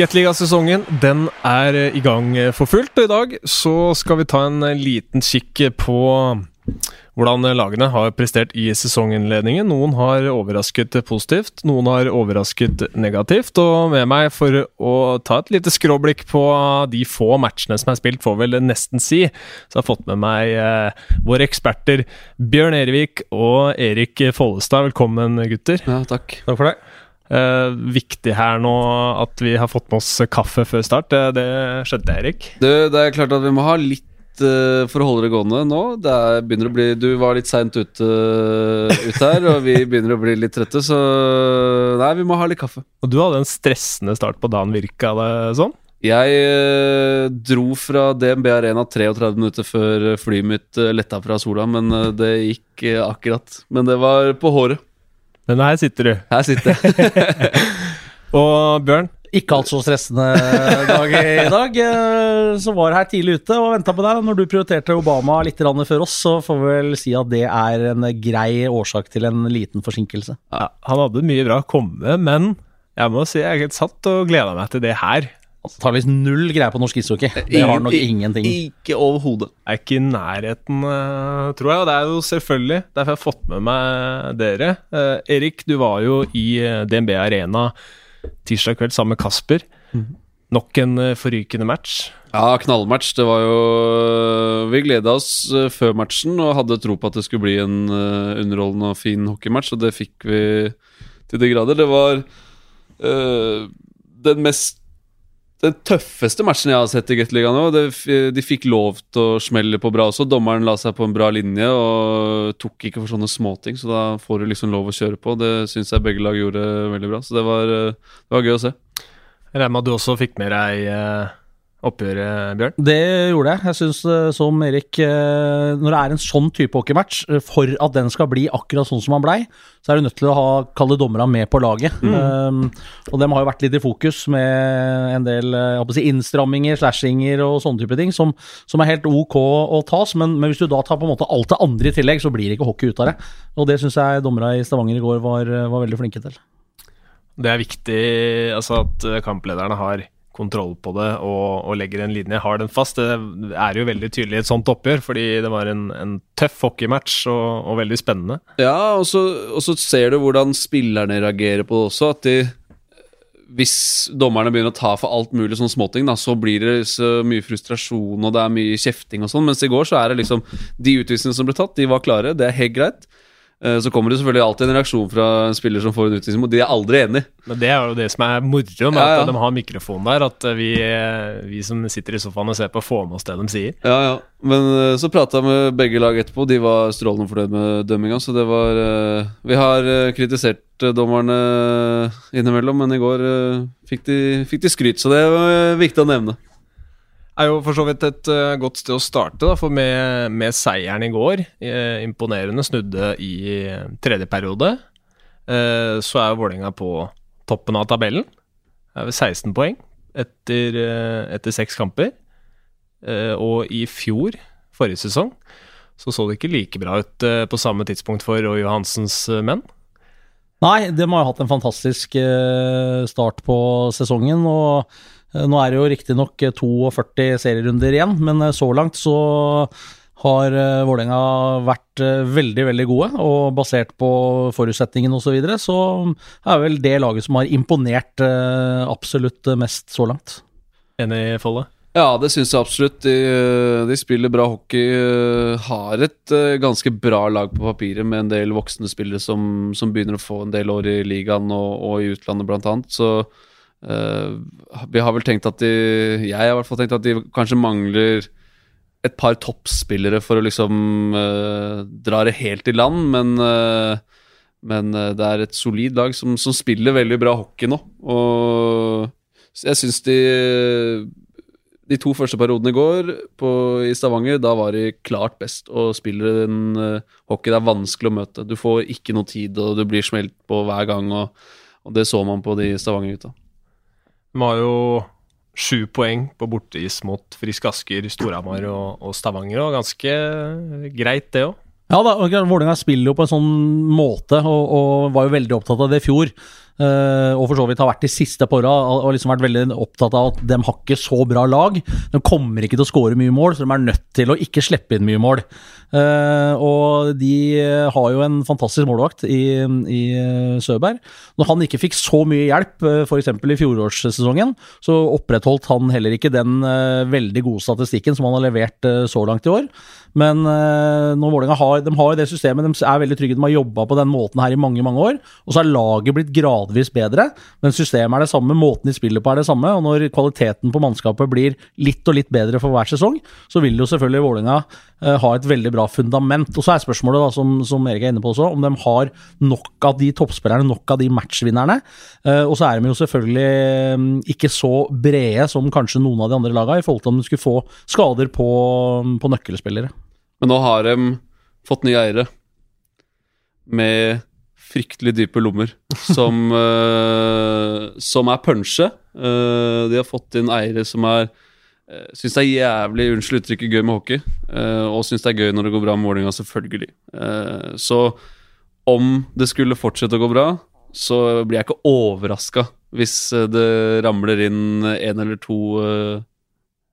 Gateliga-sesongen den er eh, i gang eh, for fullt. Og i dag så skal vi ta en eh, liten kikk på hvordan lagene har prestert i sesonginnledningen. Noen har overrasket positivt, noen har overrasket negativt. Og med meg for å ta et lite skråblikk på de få matchene som er spilt, får vel nesten si, så jeg har fått med meg eh, våre eksperter Bjørn Erevik og Erik Follestad. Velkommen, gutter. Ja, takk. Takk for det. Eh, viktig her nå at vi har fått med oss kaffe før start. Det, det skjedde, Erik. Det, det er klart at vi må ha litt uh, for å holde det gående nå. Det er, begynner å bli Du var litt seint ute ut her, og vi begynner å bli litt trøtte, så nei, vi må ha litt kaffe. Og du hadde en stressende start på dagen, virka det sånn? Jeg uh, dro fra DNB Arena 33 minutter før flyet mitt uh, letta fra sola, men uh, det gikk akkurat. Men det var på håret. Men her sitter du. Her sitter jeg. og Bjørn? Ikke alt så stressende dag i dag. Som var her tidlig ute og venta på deg. Når du prioriterte Obama litt før oss, så får vi vel si at det er en grei årsak til en liten forsinkelse. Ja, han hadde mye bra å komme med, men jeg må si jeg er helt satt og gleda meg til det her. Antakeligvis null greie på norsk ishockey. Det har nok ingenting. Ikke overhodet. Er ikke i nærheten, uh, tror jeg. Og det er jo selvfølgelig derfor jeg har fått med meg dere. Uh, Erik, du var jo i eh, DNB Arena tirsdag kveld sammen med Kasper. Mm. Nok en forrykende match. Ja, knallmatch. Det var jo Vi gleda oss før matchen og hadde tro på at det skulle bli en underholdende og fin hockeymatch, og det fikk vi til de grader. Det var den mest den tøffeste matchen jeg har sett i Gateligaen nå. De fikk lov til å smelle på bra også. Dommeren la seg på en bra linje og tok ikke for sånne småting, så da får du liksom lov å kjøre på. Det syns jeg begge lag gjorde veldig bra, så det var, det var gøy å se. Jeg regner med at du også fikk med deg eh, oppgjøret, Bjørn? Det gjorde jeg. Jeg syns eh, som Erik eh, Når det er en sånn type hockeymatch, eh, for at den skal bli akkurat sånn som han blei, så er du nødt til å ha kalle dommerne med på laget. Mm. Um, og dem har jo vært litt i fokus med en del si, innstramminger, slashinger og sånne type ting, som, som er helt ok å tas, men, men, hvis du da tar på en måte alt det andre i tillegg, så blir det ikke hockey ut av det. Og det syns jeg dommerne i Stavanger i går var, var veldig flinke til. Det er viktig altså at kamplederne har kontroll på det og, og, legger en linje, har den fast. Det er jo veldig tydelig i et sånt oppgjør, fordi det var en, en tøff hockeymatch og, og, veldig spennende. Ja, og så, og så, ser du hvordan spillerne reagerer på det også. At de Hvis dommerne begynner å ta for alt mulig sånne småting, da, så blir det så mye frustrasjon og det er mye kjefting og sånn. Mens i går så er det liksom De utvisningene som ble tatt, de var klare. Det er helt greit. Eh, så kommer det selvfølgelig alltid en reaksjon fra en spiller som får en utvisning, og de er aldri enig. Men Det er jo det som er moro med ja, ja. at de har mikrofon der, at vi, vi, som sitter i sofaen og ser på, får med oss det de sier. Ja, ja. Men eh, så prata jeg med begge lag etterpå, de var strålende fornøyd med dømminga, så det var eh, Vi har kritisert dommerne innimellom, men i går fikk de, fikk de skryt, så det var viktig å nevne er jo for så vidt et uh, godt sted å starte, da, for med, med seieren i går, eh, imponerende, snudde i uh, tredje periode, så er Vålerenga på toppen av tabellen. Er ved 16 poeng etter, etter seks kamper. og i fjor, forrige sesong, så så det ikke like bra ut på samme tidspunkt for Roy Johansens menn. Nei, de har jo hatt en fantastisk start på sesongen. og Eh, nå er det jo riktignok 42 eh, serierunder igjen, men eh, så langt så har Vålerenga vært veldig, veldig gode. Og basert på forutsetningene osv., så, videre, så er vel det laget som har imponert absolutt mest så langt. Enig, Folle? Ja, det syns jeg absolutt. De, de, spiller bra hockey. Har et ganske bra lag på papiret med en del voksne spillere som, som begynner å få en del år i ligaen og, og i utlandet, blant annet. Så vi har vel tenkt at de Jeg har i hvert fall tenkt at de kanskje mangler et par toppspillere for å liksom uh, dra det helt i land, men, uh, men det er et solid lag som, som, spiller veldig bra hockey nå. Og jeg syns de De to første periodene i går på, i Stavanger, da var de klart best og spiller en hockey det er vanskelig å møte. Du får ikke noe tid, og du blir smelt på hver gang, og, og det så man på de Stavanger-gutta. De har jo sju poeng på borteis mot Frisk Asker, Storhamar og, og, Stavanger, og ganske greit, det òg. Ja da, Vålerenga spiller jo på en sånn måte, og, og, var jo veldig opptatt av det i fjor. Eh, og for så vidt har vært de siste på åra, og liksom vært veldig opptatt av at de har ikke så bra lag. De kommer ikke til å skåre mye mål, så de er nødt til å ikke slippe inn mye mål. Eh, og de har jo en fantastisk målvakt i, i eh, Søberg. Når han ikke fikk så mye hjelp, uh, f.eks. i fjorårssesongen, så opprettholdt han heller ikke den eh, veldig gode statistikken som han har levert eh, så langt i år. Men uh, når Vålerenga har, de har det systemet, de er veldig trygge, de har jobba på den måten her i mange mange år. Og så er laget blitt gradvis bedre, men systemet er det samme, måten de spiller på er det samme. Og når kvaliteten på mannskapet blir litt og litt bedre for hver sesong, så vil jo selvfølgelig Vålerenga uh, ha et veldig bra fundament. Og så er spørsmålet, da, som, som Erik er inne på også, om de har nok av de toppspillerne, nok av de matchvinnerne. Uh, og så er de jo selvfølgelig um, ikke så brede som kanskje noen av de andre lagene, i forhold til om de skulle få skader på, på nøkkelspillere. Men nå har de fått nye eiere med fryktelig dype lommer, som, uh, som er punsje. Uh, de har fått inn eiere som er uh, Syns det er jævlig, unnskyld uttrykket, gøy med hockey. Uh, og syns det er gøy når det går bra med Vålerenga, selvfølgelig. Så om det skulle fortsette å gå bra, så blir jeg ikke overraska hvis det ramler inn en eller to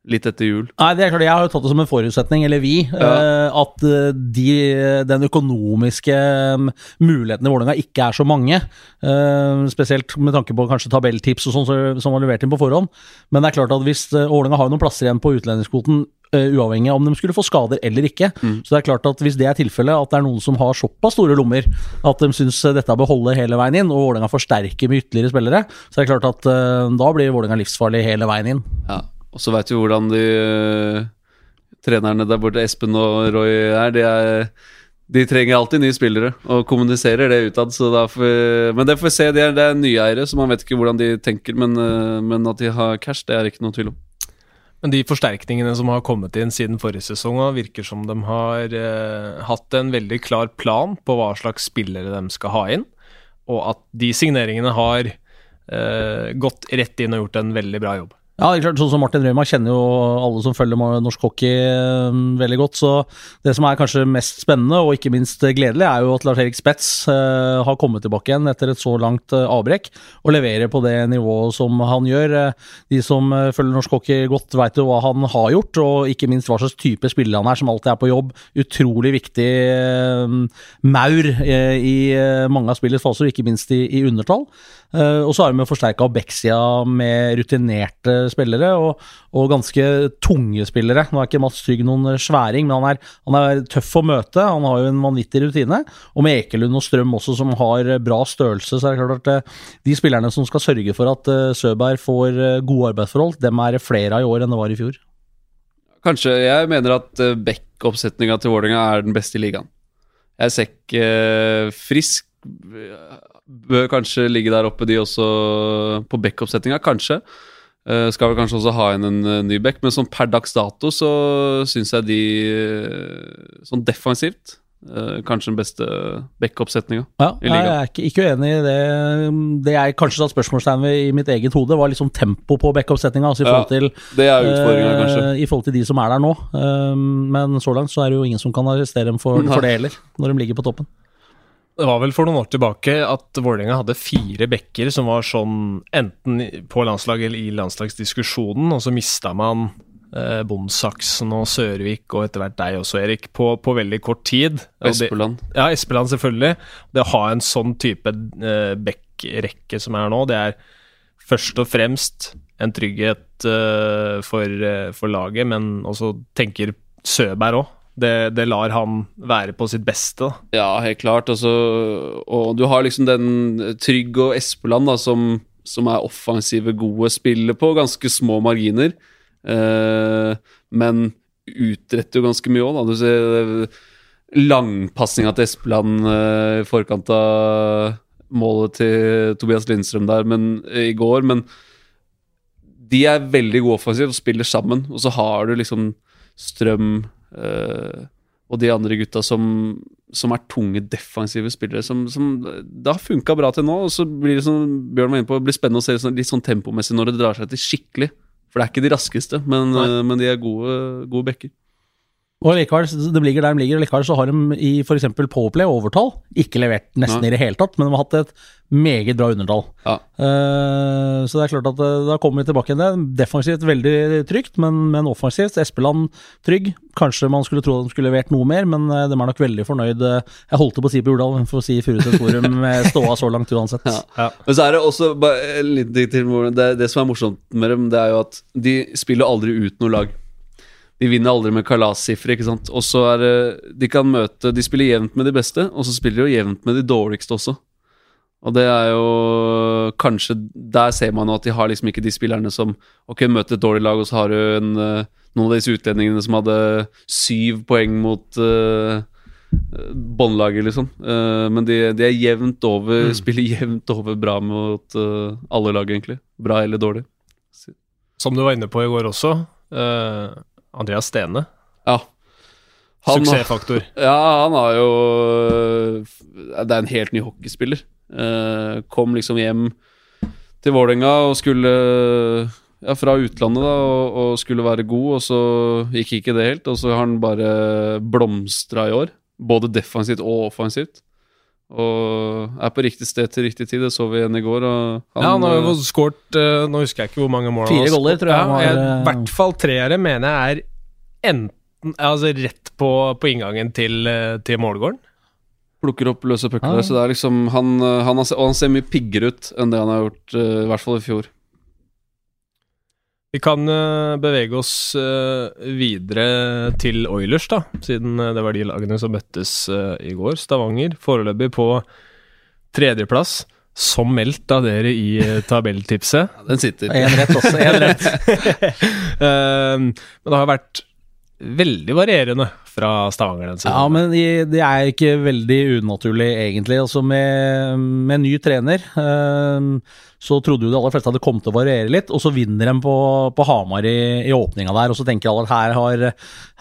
litt etter jul. Nei, det er klart, Jeg har jo tatt det som en forutsetning, eller vi, Ja. uh, at eh, de, den økonomiske eh, muligheten i Vålerenga ikke er så mange. Uh, spesielt med tanke på kanskje tabelltips og sånn som var levert inn på forhånd. Men det er klart at hvis Vålerenga har noen plasser igjen på utlendingskvoten, uh, uavhengig av om de skulle få skader eller ikke. Så det er klart at hvis det er tilfellet, at det er noen som har såpass store lommer at de syns dette bør holde hele veien inn, og Vålerenga forsterker med ytterligere spillere, så det er klart at da blir Vålerenga livsfarlig hele veien inn. Ja, og så veit vi hvordan de uh, trenerne der borte, Espen og Roy, er. De, er, de trenger alltid nye spillere, og kommuniserer det utad. Men det får vi se. Det er, er nye eiere, så man vet ikke hvordan de tenker. Men, uh, men at de har cash, det er ikke noe tvil om. Men de forsterkningene som har kommet inn siden forrige sesong, virker som de har eh, hatt en veldig klar plan på hva slags spillere de skal ha inn, og at de signeringene har eh, gått rett inn og gjort en veldig bra jobb. Ja, det er klart, sånn som Martin Røymark kjenner jo alle som følger norsk hockey eh, veldig godt, så det som er kanskje mest spennende, og ikke minst gledelig, er jo at Lars Erik Spets eh, har kommet tilbake igjen etter et så langt eh, avbrekk, og leverer på det nivået som han gjør. Eh, de som følger norsk hockey godt, vet jo hva han har gjort, og ikke minst hva slags type spiller han er, som alltid er på jobb. Utrolig viktig eh, maur i mange av spillets faser, ikke minst i, undertall. Og så har vi jo forsterka Bexia med rutinerte spillere og, og ganske tunge spillere. Nå er ikke Mats Trygg noen sværing, men han er, han er tøff å møte. Han har jo en vanvittig rutine. Og med Ekelund og Strøm også, som har bra størrelse, så er det klart at eh, de spillerne som skal sørge for at eh, Søberg får eh, gode arbeidsforhold, dem er flere av i år enn det var i fjor. Kanskje Jeg mener at Beck-oppsetninga til Vålerenga er den beste i ligaen. Jeg ser ikke Frisk bør kanskje ligge der oppe, de også, på Beck-oppsetninga. Kanskje. Eh, skal vel kanskje også ha inn en eh, ny back, men sånn per dags dato så syns jeg de eh, Sånn defensivt Kanskje den beste backup-setninga Ja, I jeg er ikke, ikke uenig i det. Det jeg kanskje satte spørsmålstegn ved i mitt eget hode, var liksom tempo på backup-setninga. Altså i Ja, forhold til Eh, kanskje. I forhold til de som er der nå. Uh, men så langt så er det jo ingen som kan arrestere dem for, for det heller, når de ligger på toppen. Det var vel for noen år tilbake at Vålerenga hadde fire bekker som var sånn enten på landslag eller i landslagsdiskusjonen, og så mista man eh, Bondsaksen og Sørvik og etter hvert deg også, Erik, på, på veldig kort tid. Og det- Espeland. Ja, Espeland selvfølgelig. Det å ha en sånn type eh, backrekke som er nå, det er først og fremst en trygghet eh, for, eh, for laget, men også tenker Søberg òg. Det, det lar han være på sitt beste. Ja, helt klart. Altså, og du har liksom den Trygg og Espeland da, som, som er offensive, gode, spiller på ganske små marginer. Eh, men utretter jo ganske mye òg, da. Du ser langpasninga til Espeland eh, i forkant av målet til Tobias Lindstrøm der men, i går, men de er veldig gode offensivt og spiller sammen. Og så har du liksom Strøm eh, og de andre gutta som, som er tunge defensive spillere. Som, som Det har funka bra til nå, og så blir det som Bjørn var inne på, det blir spennende å se sånn, litt sånn tempomessig når det drar seg til skikkelig. For det er ikke de raskeste, men, eh, men de er gode, gode backer. Og likevel, de ligger der de ligger, og likevel så har de i f.eks. Powerplay overtall ikke levert nesten Nei. i det hele tatt, men de har hatt et meget bra undertall. Ja. Uh, så det er klart at eh, da kommer vi tilbake igjen det. Defensivt veldig trygt, men, men offensivt. Espeland trygg. Kanskje man skulle tro at de skulle levert noe mer, men eh, de er nok veldig fornøyd. Jeg holdt på å si på Jordal, for å si Furuset Forum med ståa så langt uansett. Ja. Ja. Men så er det også bare litt til det, det som er morsomt med dem, det er jo at de spiller aldri ut noe lag. De vinner aldri med kalassifre, ikke sant. Og så er det De kan møte De spiller jevnt med de beste, og så spiller de jo jevnt med de dårligste også. Og det er jo Kanskje Der ser man jo at de har liksom ikke de spillerne som Ok, møter et dårlig lag, og så har du en, eh, noen av disse utlendingene som hadde syv poeng mot uh, båndlaget, liksom. Uh, men de, de er jevnt over Spiller jevnt over bra mot uh, alle lag, egentlig. Bra eller dårlig. Som du var inne på i går også, eh, Andreas Stene. Ja. Han- Suksessfaktor. Ja, han har jo Det er en helt ny hockeyspiller. Eh, kom liksom hjem til Vålerenga og skulle Ja, fra utlandet, da, og, og skulle være god, og så gikk ikke det helt. Og så har han bare blomstra i år. Både defensivt og offensivt. Og er på riktig sted til riktig tid. Det så vi igjen i går. Og han, ja, han har jo eh, skåret eh, Nå husker jeg ikke hvor mange mål Fire han har goller, tror jeg Ja, eh, I hvert fall treere mener jeg er enten Altså rett på, på inngangen til, til målgården. plukker opp løse pucker Ja. der. Så det er liksom han, han har, Og han ser mye piggere ut enn det han har gjort, i hvert fall i fjor. Vi kan eh, bevege oss eh, videre til Oilers, da, siden eh, det var de lagene som møttes i går. Stavanger foreløpig på tredjeplass, som meldt av dere i tabelltipset. Ja, Den sitter. Én rett også. En rett. Men det har vært veldig varierende fra Stavanger den Ja, men det er ikke veldig unaturlig, egentlig. Altså med, med ny trener eh, så trodde jo de aller fleste at det kom til å variere litt, og så vinner de på, på Hamar i, i åpninga der, og så tenker alle at her har,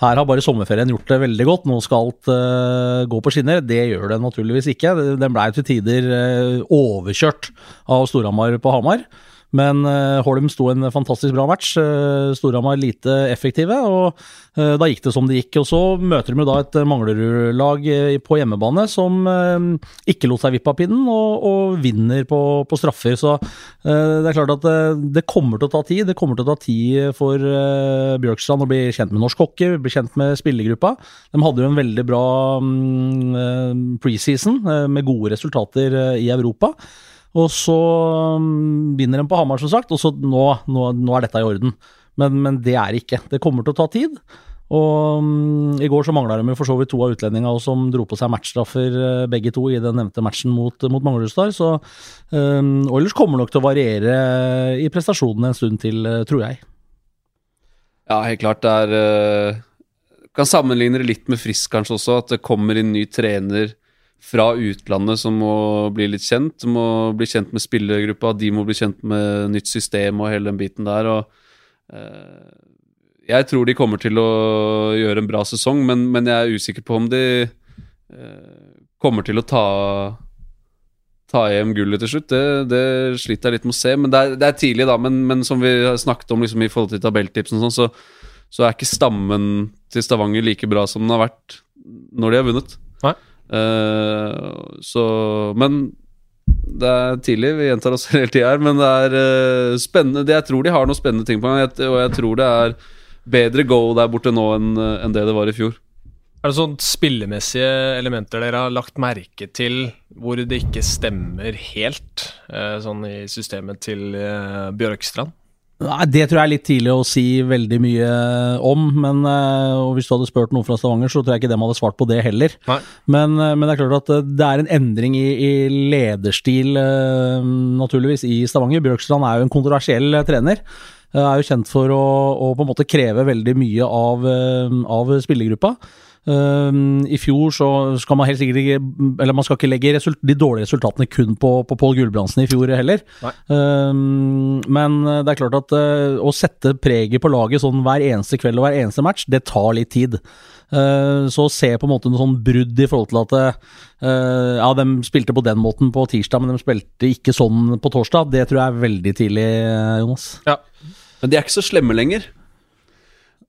her har bare sommerferien gjort det veldig godt, nå skal alt uh, gå på skinner. Det gjør det naturligvis ikke. Den blei til tider uh, overkjørt av Storhamar på Hamar. Men eh, Holm sto en fantastisk bra match. Uh, Storhamar lite effektive, og eh, da gikk det som det gikk. Og så møter de da et Manglerud-lag eh, på hjemmebane som eh, ikke lot seg vippe av pinnen, og, og vinner på, på straffer. Så eh, det er klart at eh, det kommer til å ta tid. Det kommer til å ta tid for Bjørkstrand å bli kjent med norsk hockey, bli kjent med spillergruppa. De hadde jo en veldig bra mm, eh, preseason eh, med gode resultater eh, i Europa. Og så um, vinner de på Hamar, som sagt, og så nå, nå, nå er dette i orden. Men, men det er ikke. Det kommer til å ta tid. Og um, i går så mangla de for så vidt to av utlendinga som dro på seg matchstraffer, eh, begge to, i den nevnte matchen mot, mot Manglerudstad. Så um, Oilers kommer nok til å variere i prestasjonene en stund til, eh, tror jeg. Ja, helt klart. Det er uh, Kan sammenligne det litt med Frisk kanskje også, at det kommer inn ny trener fra utlandet som må bli litt kjent. Må bli kjent med spillergruppa, de må bli kjent med nytt system og hele den biten der. og eh, Jeg tror de kommer til å gjøre en bra sesong, men, men jeg er usikker på om de eh, kommer til å ta ta hjem gullet til slutt, det, det sliter jeg litt med å se. Men det er, det er tidlig, da. Men, men som vi snakket om liksom, i forhold til tabelltipsen, sånn, så, så er ikke stammen til Stavanger like bra som den har vært når de har vunnet. Nei. Eh, så Men det er tidlig, vi gjentar oss hele tida her, men det er uh, spennende. Jeg tror de har noen spennende ting på gang, og jeg tror det er bedre go der borte nå enn enn det det var i fjor. Er det sånn spillemessige elementer dere har lagt merke til hvor det ikke stemmer helt, eh, sånn i systemet til eh, Bjørkstrand? Nei, Det tror jeg er litt tidlig å si veldig mye om, men eh, hvis du hadde spurt noen fra Stavanger, så tror jeg ikke dem hadde svart på det heller. Men, eh, men det er klart at eh, det er en endring i, i lederstil, naturligvis, i Stavanger. Bjørkstrand er jo en kontroversiell trener. Er jo kjent for å, å på en måte kreve veldig mye av, av spillergruppa. Um, I fjor så skal man helt sikkert ikke Eller man skal ikke legge result, de dårlige resultatene kun på, på Pål Gulbrandsen i fjor heller. Um, men det er klart at uh, å sette preget på laget sånn hver eneste kveld og hver eneste match, det tar litt tid. Uh, så å se på en måte noe sånn brudd i forhold til at uh, Ja, de spilte på den måten på tirsdag, men de spilte ikke sånn på torsdag. Det tror jeg er veldig tidlig, Jonas. Ja. Men de er ikke så slemme lenger.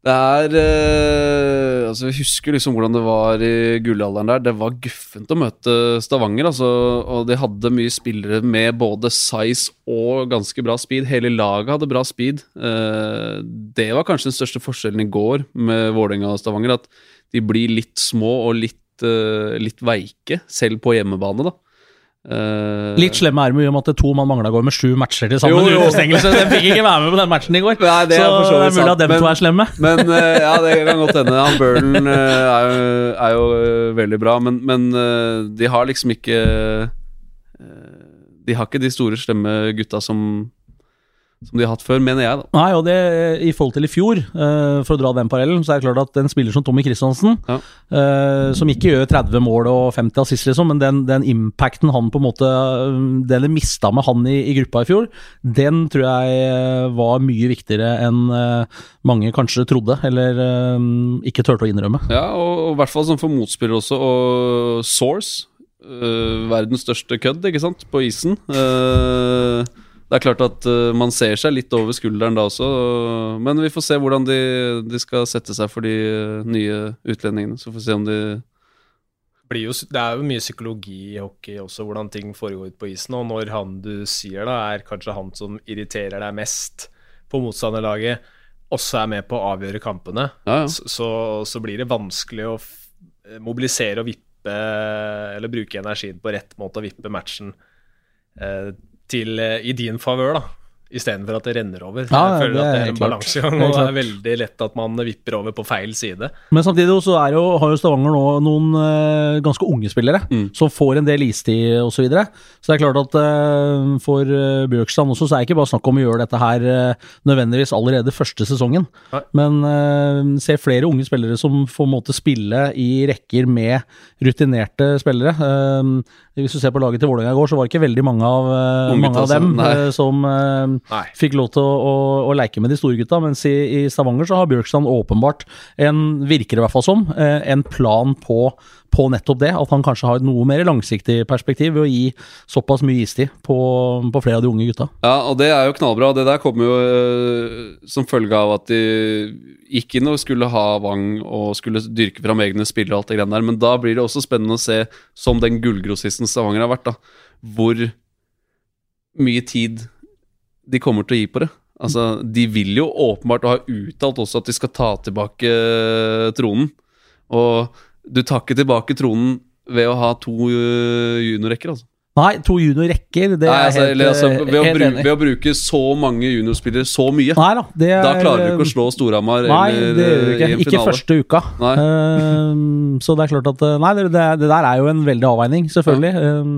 Det er eh, Altså, Vi husker liksom hvordan det var i gullalderen der. Det var guffent å møte Stavanger, altså. Og de hadde mye spillere med både size og ganske bra speed. Hele laget hadde bra speed. Eh, det var kanskje den største forskjellen i går med Vålerenga og Stavanger. At de blir litt små og litt, eh, litt veike, selv på hjemmebane, da. Eh, Litt slemme er jo om at to mann mangla går med sju matcher til sammen. Jo, jo. Den fikk ikke være med på den matchen i går. Nei, det så det er mulig at dem men- to er slemme. Men uh, ja, det kan godt hende. Han Burden uh, er, jo, er jo veldig bra, men, men de har liksom ikke De har ikke de store, slemme gutta som, som de har hatt før, mener jeg, da. Nei, og det i forhold til i fjor, uh, for å dra den parallellen, så er det klart at en spiller som Tommy Kristiansen, Ja. uh, som ikke gjør 30 mål og 50 assist, liksom, men den, den impacten han på en måte eh, Det de mista med han i, i gruppa i fjor, den tror jeg var mye viktigere enn uh, mange kanskje trodde, eller ikke turte å innrømme. Ja, og, i hvert fall som for motspiller også. Og Source, verdens største kødd, ikke sant, på isen. Eh, det er klart at uh, man ser seg litt over skulderen da også, men vi får se hvordan de, de skal sette seg for de uh, nye utlendingene. Så får vi se om de blir jo, det er jo mye psykologi i hockey også, hvordan ting foregår ute på isen. Og når han du sier da, er kanskje han som irriterer deg mest på motstanderlaget, også er med på å avgjøre kampene, Ja, ja. så, så, blir det vanskelig å f mobilisere og vippe, eller bruke energien på rett måte og vippe matchen eh, til, eh, i din favør, da. Istedenfor at det renner over. Ja, jeg føler det at det er en balansegang, og det er veldig lett at man vipper over på feil side. Men samtidig så jo, har jo Stavanger nå noen uh, ganske unge spillere Mm. som får en del istid osv. Så, videre. så det er klart at uh, for uh, Bjørkstrand også, så er det ikke bare snakk om å gjøre dette her nødvendigvis allerede første sesongen. Nei. Men uh, ser flere unge spillere som får måte spille i rekker med rutinerte spillere. Eh, hvis du ser på laget til Vålerenga i går, så var det ikke veldig mange av, eh, mange av dem nei. eh, som eh, Nei. fikk lov til å, å, å leke med de store gutta, mens i, i Stavanger så har Bjørkstrand åpenbart en, virker det i hvert fall som, en plan på, på nettopp det. At han kanskje har et noe mer langsiktig perspektiv ved å gi såpass mye istid på, på flere av de unge gutta. Ja, og det er jo knallbra. Det der kommer jo øh, som følge av at de gikk inn og skulle ha Wang og skulle dyrke fram egne spillere og alt det greiene der, men da blir det også spennende å se, som den gullgrossisten Stavanger har vært, da, hvor mye tid de kommer til å gi på det. Altså, de vil jo åpenbart og har uttalt også at de skal ta tilbake øh, tronen. Og du tar ikke tilbake tronen ved å ha to øh, juniorrekker, altså. Nei, to juniorrekker, det Nei, er altså, helt, altså, eh, ved, å helt bruke, ved å bruke så mange juniorspillere så mye, Nei da, det er da klarer du ikke å slå Storhamar Nei, eller det gjør du eh, ikke. i en Ikke finale. første uka. Ehm, så det er klart at eh, Nei, det, det, det der er jo en veldig avveining, selvfølgelig. Ehm,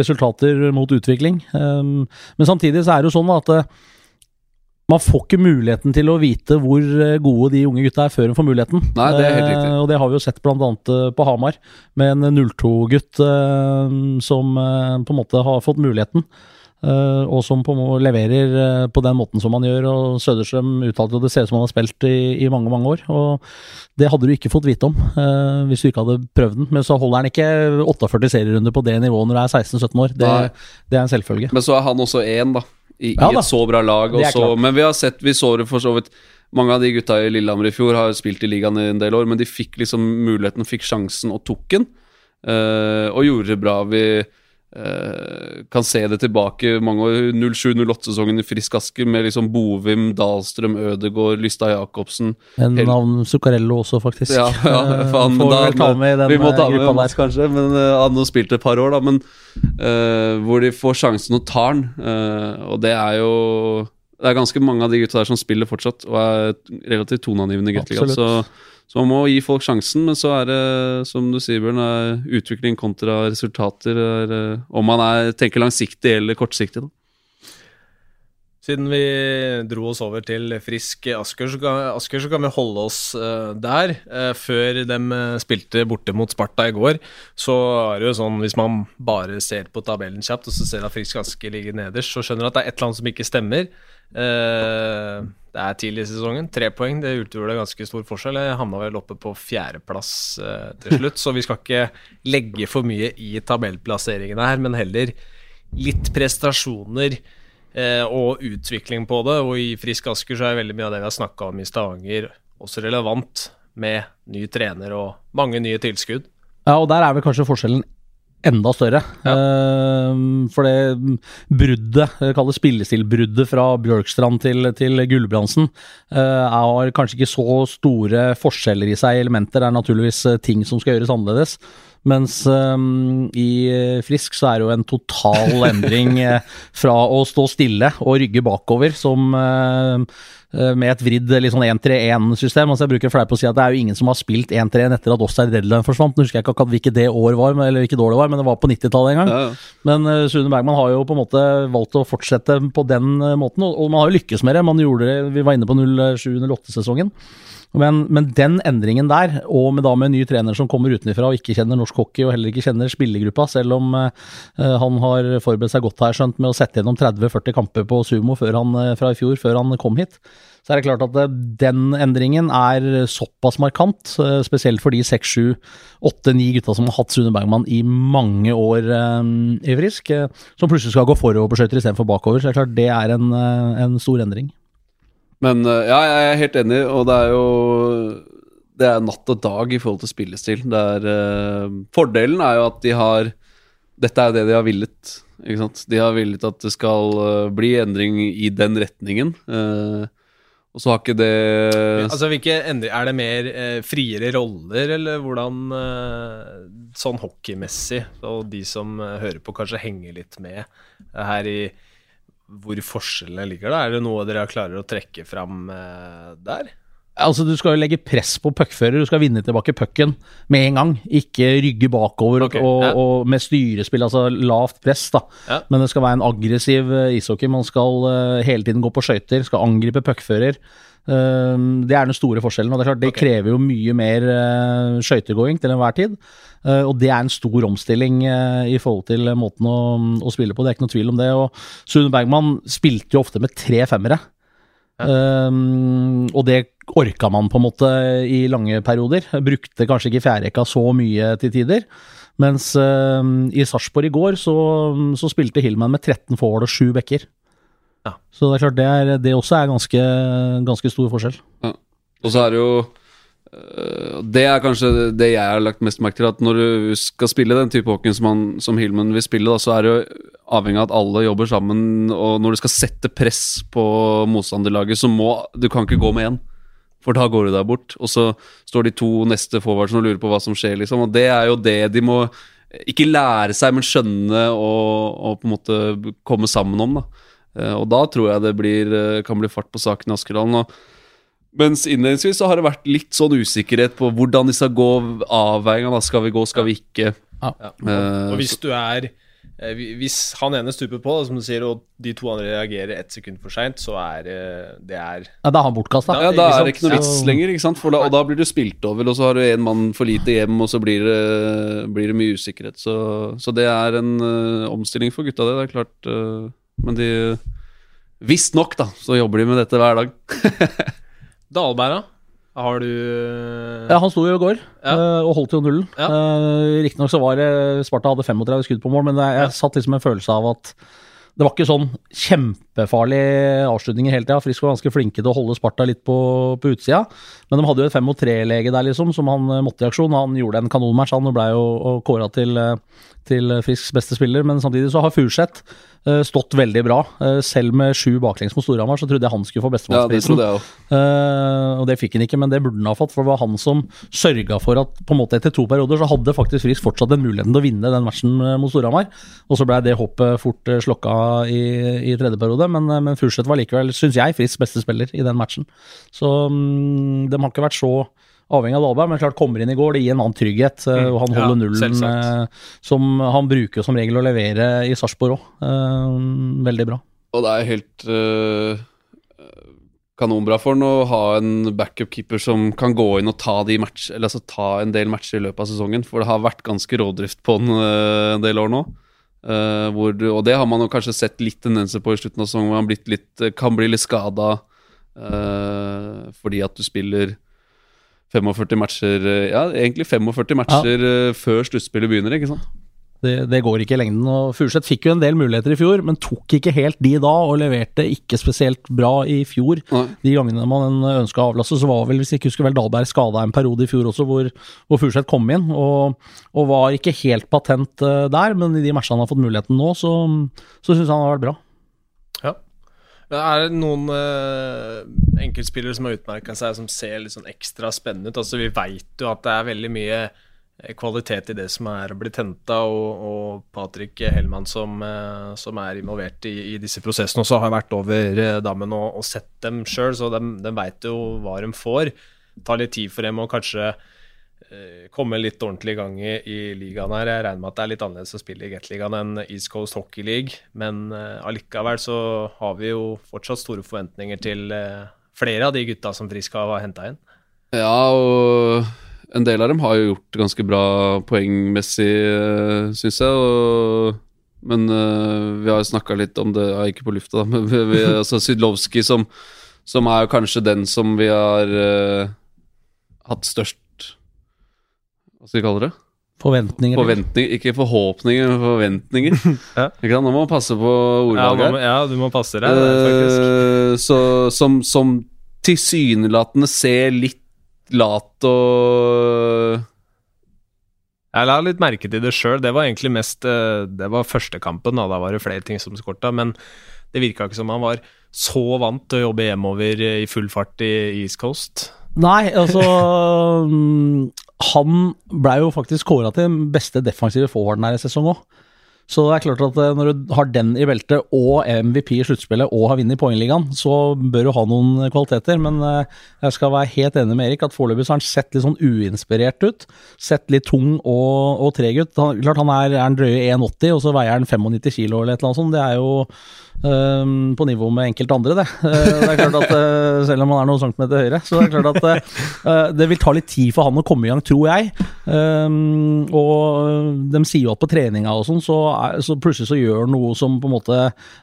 resultater mot utvikling. Ehm, men samtidig så er det jo sånn at eh, man får ikke muligheten til å vite hvor eh, gode de unge gutta er før de får muligheten. Nei, det er helt riktig. Eh, og det har vi jo sett annet eh, på Hamar, med en 02-gutt eh, som eh, på en måte har fått muligheten. eh, og som på leverer på den måten som han gjør. og Søderstrøm uttalte jo det ser ut som han har spilt i, i mange mange år. og Det hadde du ikke fått vite om hvis du ikke hadde prøvd den. Men så holder han ikke 48 serierunder på det nivået når du er 16-17 år. Det, det er en selvfølge. Men så er han også én, da. I, Ja i et så bra lag. Og så, men vi har sett, vi så det for så vidt Mange av de gutta i Lillehammer i fjor har spilt i ligaen i en del år, men de fikk liksom muligheten, fikk sjansen og tok den. uh, og gjorde det bra. Vi kan se det tilbake mange år. 07-08-sesongen i Frisk Asker med liksom Bovim, Dahlstrøm, Ødegård, Lystad Jacobsen. En Hel navn Zuccarello også, faktisk. Ja, ja Eh, faen, Får da, vel ta med i den vi må ta eh, med oss Mats, kanskje, men uh, han har spilt et par år, da. Men uh, hvor de får sjansen og tar den. Uh, og det er jo Det er ganske mange av de gutta der som spiller fortsatt, og er relativt toneangivende i Gateligaen. Så, man må gi folk sjansen, men så er det, som du sier, Bjørn, utvikling kontra resultater. Er, eh, om man er, tenker langsiktig eller kortsiktig, da. Siden vi dro oss over til Frisk Asker, så kan, Asker, så kan vi holde oss uh, der. Uh, før de spilte borte mot Sparta i går, så er det jo sånn hvis man bare ser på tabellen kjapt, og så ser at Frisk Asker ligger nederst, så skjønner du at det er et eller annet som ikke stemmer. Eh, det er tidlig i sesongen. Tre poeng, det utgjorde ganske stor forskjell. Jeg havna vel oppe på fjerdeplass eh, til slutt, så vi skal ikke legge for mye i tabellplasseringene her, men heller litt prestasjoner eh, og utvikling på det. Og i Frisk Asker så er veldig mye av det vi har snakka om i Stavanger, også relevant med ny trener og mange nye tilskudd. Ja, og der er vel kanskje forskjellen enda større. Eh, for det bruddet, jeg kaller spillestilbruddet fra Bjørkstrand til, til Gulbrandsen, uh, har kanskje ikke så store forskjeller i seg, elementer. Det er naturligvis eh, ting som skal gjøres annerledes. Mens um, i Frisk så er det jo en total endring eh, fra å stå stille og rygge bakover, som uh, med et vridd liksom 1-3-1-system. Altså jeg bruker fleip å si at det er jo ingen som har spilt 1-3-1 etter at Offside Redline forsvant. Nå husker jeg ikke akkurat hvilket det år var, eller hvilket år det var, men det var på 90-tallet en gang. Ja, ja. Men uh, Sune Bergman har jo på en måte valgt å fortsette på den måten, og, og man har jo lykkes med det. Man gjorde det, Vi var inne på 07-08-sesongen. Men, men, den endringen der, og med, da med en ny trener som kommer utenfra og ikke kjenner norsk hockey og heller ikke kjenner spillergruppa, selv om uh, han har forberedt seg godt, jeg skjønt, med å sette gjennom 30-40 kamper på sumo han, uh, fra i fjor, før han kom hit, så er det klart at uh, den endringen er såpass markant, spesielt for de 6-7-8-9 gutta som har hatt Sune Bergman i mange år i Frisk, som plutselig skal gå forover på skøyter istedenfor bakover. Så det er klart det er en, en stor endring. Men eh, ja, jeg er helt enig, og det er jo Det er natt og dag i forhold til spillestil. Er, uh, fordelen er jo at de har Dette er det de har villet. Ikke sant? De har villet at det skal uh, bli endring i den retningen. Uh, og så har ikke det Altså, hvilke endringer Er det mer friere roller, eller hvordan Sånn hockeymessig, og de som hører på, kanskje henger litt med her i hvor forskjellene ligger? da? Er det noe dere klarer å trekke fram eh, der? Altså, Du skal jo legge press på puckfører. Du skal vinne tilbake pucken med en gang. Ikke rygge bakover okay, og, ja. og, med styrespill, altså lavt press. da. Ja. Men det skal være en aggressiv uh, ishockey. Man skal uh, hele tiden gå på skøyter, skal angripe puckfører. Uh, det er den store forskjellen. og Det er klart, det okay. krever jo mye mer uh, skøytegåing til enhver tid. Uh, og det er en stor omstilling uh, i forhold til måten å, å, spille på. Det er ikke noe tvil om det. og Sune Bergman spilte jo ofte med tre femmere. Um, og det orka man på en måte i lange perioder. Brukte kanskje ikke fjerderekka så mye til tider. Mens uh, i Sarpsborg i går så, så, spilte Hillman med 13 forward og 7 backer. Ja. Så det er klart det, er, det også er ganske, ganske stor forskjell. Ja. Og så er det jo øh, det er kanskje det jeg har lagt mest merke til. At når du skal spille den type hockeyen som, han, som Hillman vil spille, da, så er det jo avhengig av at alle jobber sammen. Og når du skal sette press på motstanderlaget, så må Du kan ikke gå med én. For da går du deg bort. Og så står de to neste forwardsene og lurer på hva som skjer, liksom. Og det er jo det de må ikke lære seg, men skjønne og, og på en måte komme sammen om. da eh, Og da tror jeg det blir, eh, kan bli fart på saken i Askedalen. Mens innledningsvis så har det vært litt sånn usikkerhet på hvordan de skal gå avveininga. Skal vi gå, skal vi ikke? Ja. Ja. Uh, og hvis du er Eh, hvis han ene stuper på, som du sier, og de to andre reagerer ett sekund for seint, så er det er Ja, da er han bortkasta. Ja, da er det ikke noe vits lenger, ikke sant? Da, og da blir du spilt over, og så har du én mann for lite hjem, og så blir det, blir det mye usikkerhet. Så, så, det er en uh, omstilling for gutta, det. Det er klart. Uh, men de Visstnok, da, så jobber de med dette hver dag. Dalberg, da? Har du Ja, han sto jo i går ja. uh, og holdt jo nullen. Ja. Uh, Riktignok så var det Sparta hadde 35 skudd på mål, men jeg, jeg satt liksom en følelse av at det var ikke sånn kjempefarlige avslutninger hele tida. Frisk var ganske flinke til å holde Sparta litt på, på utsida. Men de hadde jo et 5 mot 3-lege der, liksom, som han eh, måtte i aksjon. Han gjorde en kanonmatch, han ble jo kåra til, til Frisks beste spiller. Men samtidig så har Furseth Eh, stått veldig bra. Eh, selv med sju baklengs mot Storhamar, så trodde jeg han skulle få bestemannsprisen. Ja, uh, og det fikk han ikke, men det burde han ha fått, for det var han som sørga for at på en måte etter to perioder så hadde faktisk Frisk fortsatt den muligheten til å vinne den matchen mot Storhamar. Og så blei det hoppet fort slokka i, i tredje periode, men, men Furseth var likevel, syns jeg, Frisks beste spiller i den matchen. Så um, de har ikke vært så avhengig av Dahlberg, men klart kommer inn i går. Det gir en annen trygghet. Eh, mm. og Han holder ja, nullen, eh, som han bruker som regel å levere i Sarpsborg òg. Eh, veldig bra. Og det er helt uh, kanonbra for han å ha en backup-keeper som kan gå inn og ta, de match, altså ta en del matcher i løpet av sesongen. For det har vært ganske rådrift på han uh, en del år nå. Uh, hvor, og det har man jo kanskje sett litt tendenser på i slutten av sesongen, hvor han litt, kan bli litt skada fordi at du spiller 45 matcher Ja, egentlig 45 matcher ja. Eh, før sluttspillet begynner, ikke sant? Det, det går ikke i lengden. og Furseth fikk jo en del muligheter i fjor, men tok ikke helt de da, og leverte ikke spesielt bra i fjor. Nei. De gangene man ønska å avlaste, så var vel, hvis jeg ikke husker vel, Dahlberg skada en periode i fjor også, hvor, hvor Furseth kom inn, og, og var ikke helt patent eh, der, men i de matchene han har fått muligheten nå, så, så syns jeg han har vært bra. Ja. Er det noen uh, enkeltspillere som har utmerka seg, som ser litt sånn ekstra spennende ut? Altså, vi veit jo at det er veldig mye eh, kvalitet i det som er blitt henta, og, og Patrick Hellmann som, eh, som er involvert i, i disse prosessene, også har vært over eh, dammen og, og sett dem sjøl, så de, de veit jo hva de får. Det tar litt tid for dem å kanskje eh, komme litt ordentlig i gang i, i ligaen her. Jeg regner med at det er litt annerledes å spille i Gateligaen enn East Coast Hockey League, men eh, allikevel så har vi jo fortsatt store forventninger til eh, flere av de gutta som Frisk har henta inn. Ja, og en del av dem har jo gjort det ganske bra poengmessig, syns jeg. Og, men eh, vi har jo snakka litt om det, ja, ikke på lufta, da, men vi, vi, altså Sydlowski som, som er jo kanskje den som vi har uh, hatt størst Hva skal vi kalle det? Forventninger. Forventninger, ikke forhåpninger, men forventninger. Ja. Ikke sant? Nå må man passe på Ja, her. ja, du må passe deg, faktisk. Eh, så, som, som tilsynelatende ser litt lat og Jeg la litt merke til det sjøl. Det var egentlig mest eh, Det var første kampen, da. Da var det flere ting som skorta. Men det virka ikke som han var så vant til å jobbe hjemover i full fart i East Coast. Nei, altså mm, Han blei jo faktisk kåra til den beste defensive forwarden her i sesong òg. Så det er klart at eh, når du har den i beltet og MVP i sluttspillet og har vunnet poengligaen, så bør du ha noen kvaliteter. Men eh, jeg skal være helt enig med Erik at foreløpig har han sett litt sånn uinspirert ut. Sett litt tung og, og treg ut. Han, klart han er, er en drøye 1,80, og så veier han 95 kilo eller et eller annet sånt. Det er jo Ehm, på nivå med enkelte andre, det. Det er klart at eh, Selv om han er noen centimeter høyere. Så det er klart at eh, det vil ta litt tid for han å komme i gang, tror jeg. Og de sier jo at på treninga og sånn, så, er- så plutselig så gjør han noe som på en måte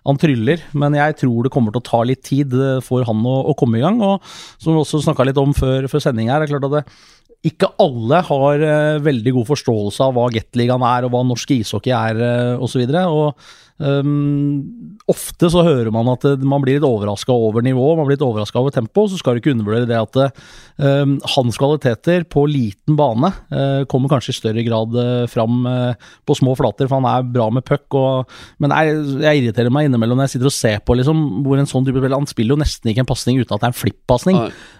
Han tryller. Men jeg tror det kommer til å ta litt tid eh, for han å, å komme i gang. Og som vi også snakka litt om før, før sending her, det er klart at det, ikke alle har eh, veldig god forståelse av hva Gateligaen er, og hva norsk ishockey er, uh, osv. Ehm, ofte så hører man at eh, man blir litt overraska over nivå, man blir litt overraska over tempo. Så skal du ikke undervurdere det at um, hans kvaliteter på liten bane uh, kommer kanskje i større grad uh, fram uh, på små flater, for han er bra med puck. Og, men jeg, jeg irriterer meg innimellom når jeg sitter og ser på liksom, hvor en sånn type spiller Han spiller jo nesten ikke en pasning uten at det er en flipp-pasning.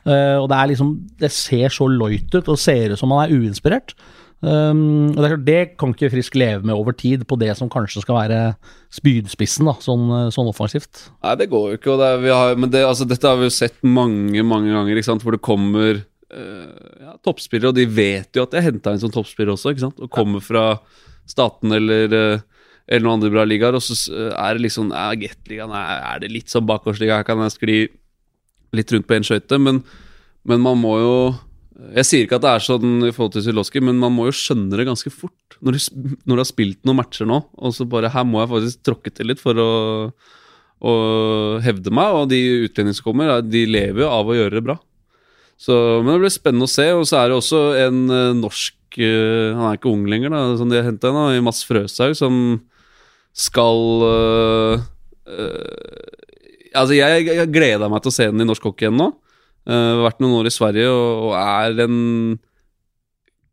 Og det er liksom Det ser så løyt ut, og ser ut som han er uinspirert. Um, og det, det kan ikke Frisk leve med over tid, på det som kanskje skal være spydspissen, da, sånn, sånn offensivt. Nei, det går jo ikke. Det er, har, men det, altså, dette har vi jo sett mange mange ganger, sant? hvor det kommer uh, ja, toppspillere, og de vet jo at de har henta inn som toppspillere også, sant? og kommer fra staten eller, eh, eller noen andre bra ligaer. Og så er det liksom ja, Gateligaen, er det litt sånn bakgårdsliga, her kan jeg skli litt rundt på én skøyte, men, men man må jo jeg sier ikke at det er sånn i forhold til Zylowski, men man må jo skjønne det ganske fort. Når du, når du har spilt noen matcher nå, og så bare Her må jeg faktisk tråkke til litt for å, å hevde meg. Og de utlendingene som kommer, er- de lever jo av å gjøre det bra. Så, men det blir spennende å se. Og så er det også en eh, norsk eh, Han er ikke ung lenger, da, som de har henta inn, i Mads Frøshaug, som skal øh, øh, Altså, jeg, jeg gleder meg til å se den i norsk hockey igjen nå. Uh, vært noen år i Sverige og, og er en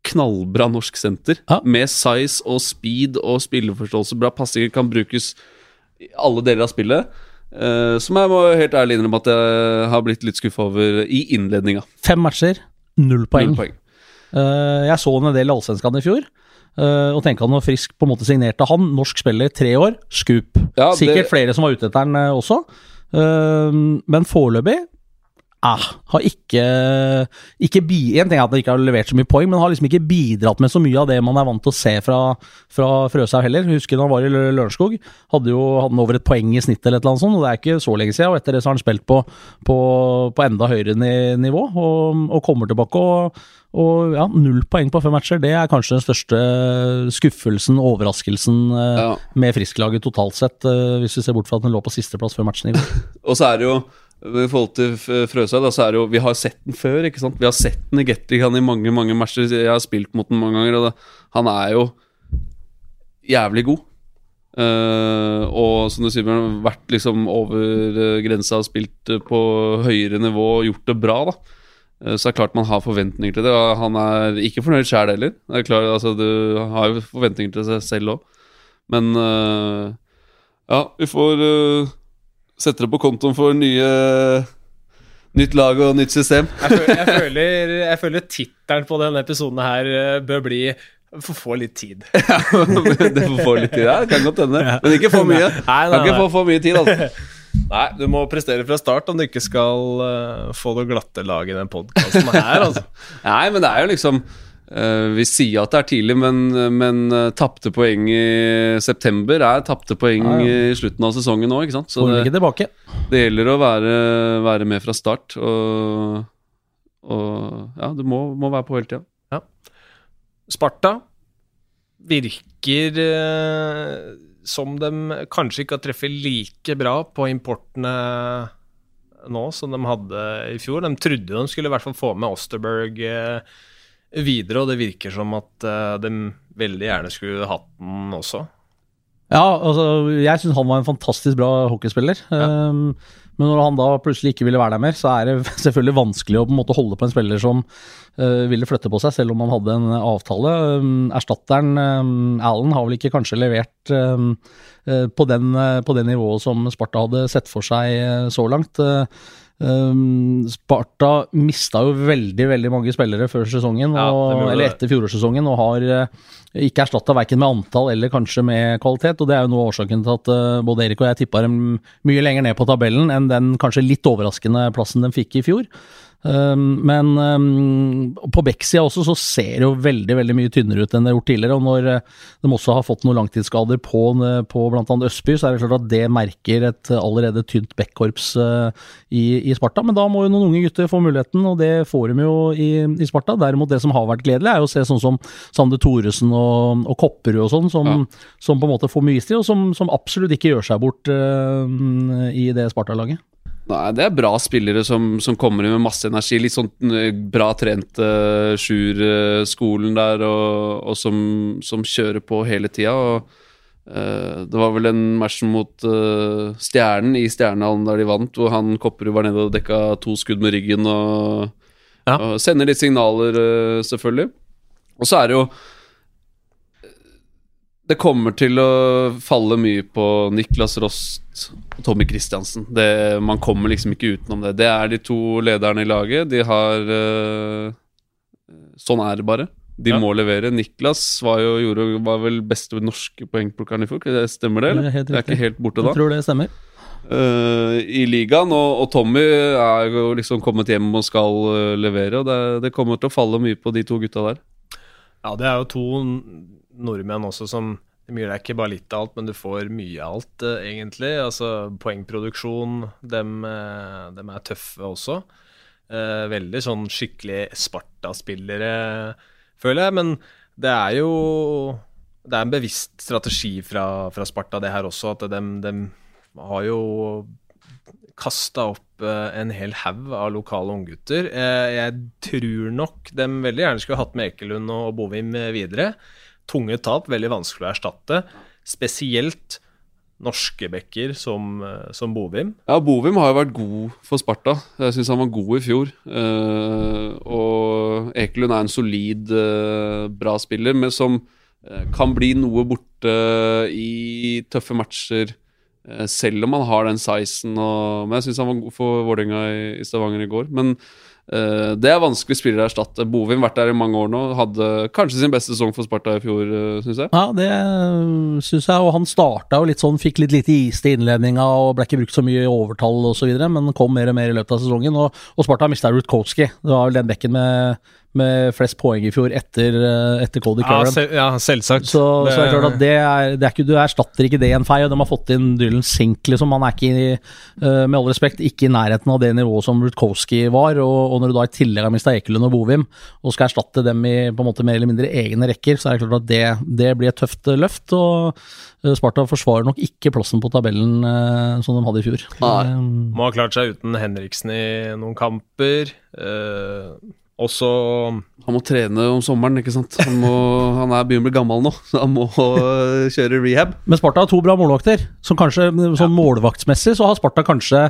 knallbra norsk senter. Ja. Med size og speed og spilleforståelse. Bra passinger kan brukes i alle deler av spillet. Uh, som jeg må helt ærlig innrømme at jeg har blitt litt skuffa over i innledninga. Fem matcher, null poeng. Null poeng. Uh, jeg så en del Allsvenskan i fjor, Uh, og tenke han var Frisk på en måte signerte han, norsk spiller, tre år, scoop. Ja, det- Sikkert flere som var ute etter han også, men foreløpig ah, har ikke, ikke bi, En ting er at han ikke har levert så mye poeng, men har liksom ikke bidratt med så mye av det man er vant til å se fra, fra Frøshaug heller. Husker da han var i Lø- Lørenskog. Hadde jo hadde han over et poeng i snitt eller et eller annet sånt, og det er ikke så lenge siden. Og etter det så har han spilt på, på, på enda høyere nivå, og, og kommer tilbake. og og ja, null poeng på fem matcher, det er kanskje den største skuffelsen, overraskelsen, eh, Ja. med frisklaget totalt sett, eh, hvis vi ser bort fra at den lå på sisteplass før matchen i går. Og så er det jo i forhold til Frøsa da, så er det jo Vi har sett den før, ikke sant? Vi har sett den i Gateligaen i mange mange matcher. Jeg har spilt mot den mange ganger, og da, han er jo jævlig god. Uh, og som du sier, Bjørn, vært liksom over eh, grensa spilt eh, på høyere nivå og gjort det bra, da. uh, så det er klart man har forventninger til det. Og han er ikke fornøyd sjæl heller. Det er klart, altså, du har jo forventninger til seg selv òg. Men ja, vi får eh, sette det på kontoen for nye Nytt lag og nytt system. Jeg føler, jeg føler, jeg føler tittelen på denne episoden her eh, bør bli Få få litt tid. ja, det får få litt tid. Ja, det kan godt hende. Men ikke for mye. Nei, nei, nei. Kan ikke få for mye tid, altså. Nei, du må prestere fra start om du ikke skal eh, få det glatte laget i den podkasten her, altså. Nei, men det er jo liksom Vi sier at det er tidlig, men, men uh, tapte poeng i september er tapte poeng Ja, ja. i slutten av sesongen sant? Så det, det gjelder å være, være med fra start. Og, og ja, du må, må være på hele tida. Sparta virker eh, som de kanskje ikke har treffet like bra på importene nå som de hadde i fjor. De trodde de skulle i hvert fall få med Osterberg eh, videre, og det virker som at eh, de veldig gjerne skulle hatt den også. Ja, altså, jeg syns han var en fantastisk bra hockeyspiller. Um, men når han da plutselig ikke ville være der mer, så er det selvfølgelig vanskelig å på en måte holde på en spiller som uh, ville flytte på seg, selv om han hadde en avtale. Um, erstatteren, um, Allen, har vel ikke kanskje levert um, uh, på, den, uh, på det nivået som Sparta hadde sett for seg så langt. Uh, Um, Sparta mista jo veldig veldig mange spillere før sesongen, Ja, og, eller etter fjorårssesongen, og har uh, ikke erstatta verken med antall eller kanskje med kvalitet. og Det er jo noe av årsaken til at uh, både Erik og jeg tippa dem mye lenger ned på tabellen enn den kanskje litt overraskende plassen de fikk i fjor. Um, men um, på Beck-sida også så ser det jo veldig veldig mye tynnere ut enn det har gjort tidligere. Og når uh, de også har fått noen langtidsskader på, uh, på bl.a. Østby, så er det klart at det merker et allerede tynt Beck-korps uh, i, i Sparta. Men da må jo noen unge gutter få muligheten, og det får de jo i, i Sparta. Derimot det som har vært gledelig, er jo å se sånn som Sande Thoresen og, og Kopperud og sånn, som, Ja. som på en måte får mye istid, og som, som absolutt ikke gjør seg bort uh, i det Sparta-laget. Nei, det er bra spillere som, som kommer inn med masse energi. Litt sånn eh, bra trent uh, Sjur-skolen der, og, og som, som kjører på hele tida. Eh, det var vel en match mot uh, Stjernen i Stjernehallen der de vant, hvor han Kopperud var nede og dekka to skudd med ryggen og, Ja. og sender litt signaler, uh, selvfølgelig. Og så er det jo det kommer til å falle mye på Niklas Rost og Tommy Kristiansen. Det, man kommer liksom ikke utenom det. Det er de to lederne i laget. De har uh, Sånn er det bare. De Ja. må levere. Niklas var jo gjorde, var vel beste norske poengplukkeren i fjor. Stemmer det? Det er eller? helt Det er ikke helt borte da. Jeg tror det stemmer. Uh, I ligaen. Og, og Tommy er jo liksom kommet hjem og skal uh, levere. Og det, det kommer til å falle mye på de to gutta der. Ja, det er jo to nordmenn også som Det er ikke bare litt av alt, men du får mye av alt, eh, egentlig. Altså poengproduksjon, dem, eh, dem er tøffe også. Eh, veldig sånn skikkelig Sparta-spillere, føler jeg. Men det er jo Det er en bevisst strategi fra, fra Sparta, det her også, at dem, dem har jo kasta opp eh, en hel haug av lokale unggutter. Eh, jeg tror nok dem veldig gjerne skulle hatt med Ekelund og Bovim videre. Tunge tap, veldig vanskelig å erstatte. Spesielt norske bekker som, eh, som Bovim. Ja, Bovim har jo vært god for Sparta. Jeg syns han var god i fjor. Eh, og Ekelund er en solid, eh, bra spiller, men som kan bli noe borte i tøffe matcher. selv om han har den sizen. Og, men jeg syns han var god for Vålerenga i, Stavanger i går. Men det er vanskelig spiller å erstatte. Bovim vært der i mange år nå. Hadde kanskje sin beste sesong for Sparta i fjor, uh, syns jeg. Ja, det syns jeg. Og han starta jo litt sånn, fikk litt lite is til innledninga og ble ikke brukt så mye i overtall osv., men kom mer og mer i løpet av sesongen. Og, og Sparta mista Rutkowski. Det var vel den bekken med, med flest poeng i fjor etter, eh, etter Cody Ja, selv, ja selvsagt. Så, så er det klart at det er, det er ikke, du erstatter ikke det en fei, og de har fått inn Dylan Sink, liksom. Han er ikke, i, eh, med all respekt, ikke i nærheten av det nivået som Rutkowski var. Og, og når du da i tillegg har mista Ekelund og Bovim, og skal erstatte dem i på en måte mer eller mindre egne rekker, så er det klart at det, det blir et tøft eh, løft. Og Sparta forsvarer nok ikke plassen på tabellen eh, som de hadde i fjor. Nei. Må ha klart seg uten Henriksen i noen kamper. Eh, også Han må trene om sommeren, ikke sant. Han, må, han er begynner å bli gammel nå, så han må kjøre rehab. Men Sparta har to bra målvakter. Som kanskje, sånn Målvaktsmessig så har Sparta kanskje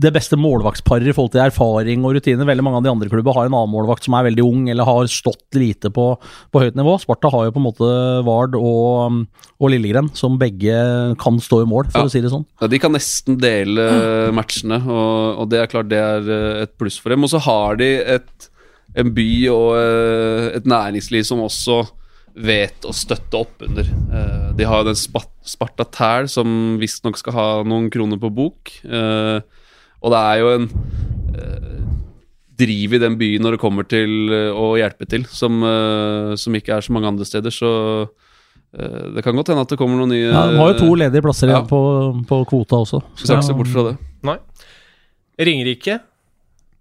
det beste målvaktsparet i forhold til erfaring og rutiner. Veldig mange av de andre klubber har en annen målvakt som er veldig ung eller har stått lite på, på høyt nivå. Sparta har jo på en måte Vard og, og Lillegren, som begge kan stå i mål, for Ja. å si det sånn. Ja, de kan nesten dele matchene, og, og det er klart det er øh, et pluss for dem. Og så har de et, en by og øh, et næringsliv som også vet å støtte opp under. Eh, De har jo den Sparta Tæl, som visstnok skal ha noen kroner på bok. Eh, Og det er jo en eh, driv i den byen når det kommer til eh, å hjelpe til, som, eh, som ikke er så mange andre steder. Så eh, det kan godt hende at det kommer noen nye Ja, de har jo to ledige plasser Ja. på, på kvota også. Skal ikke se bort fra det. Nei. Ringerike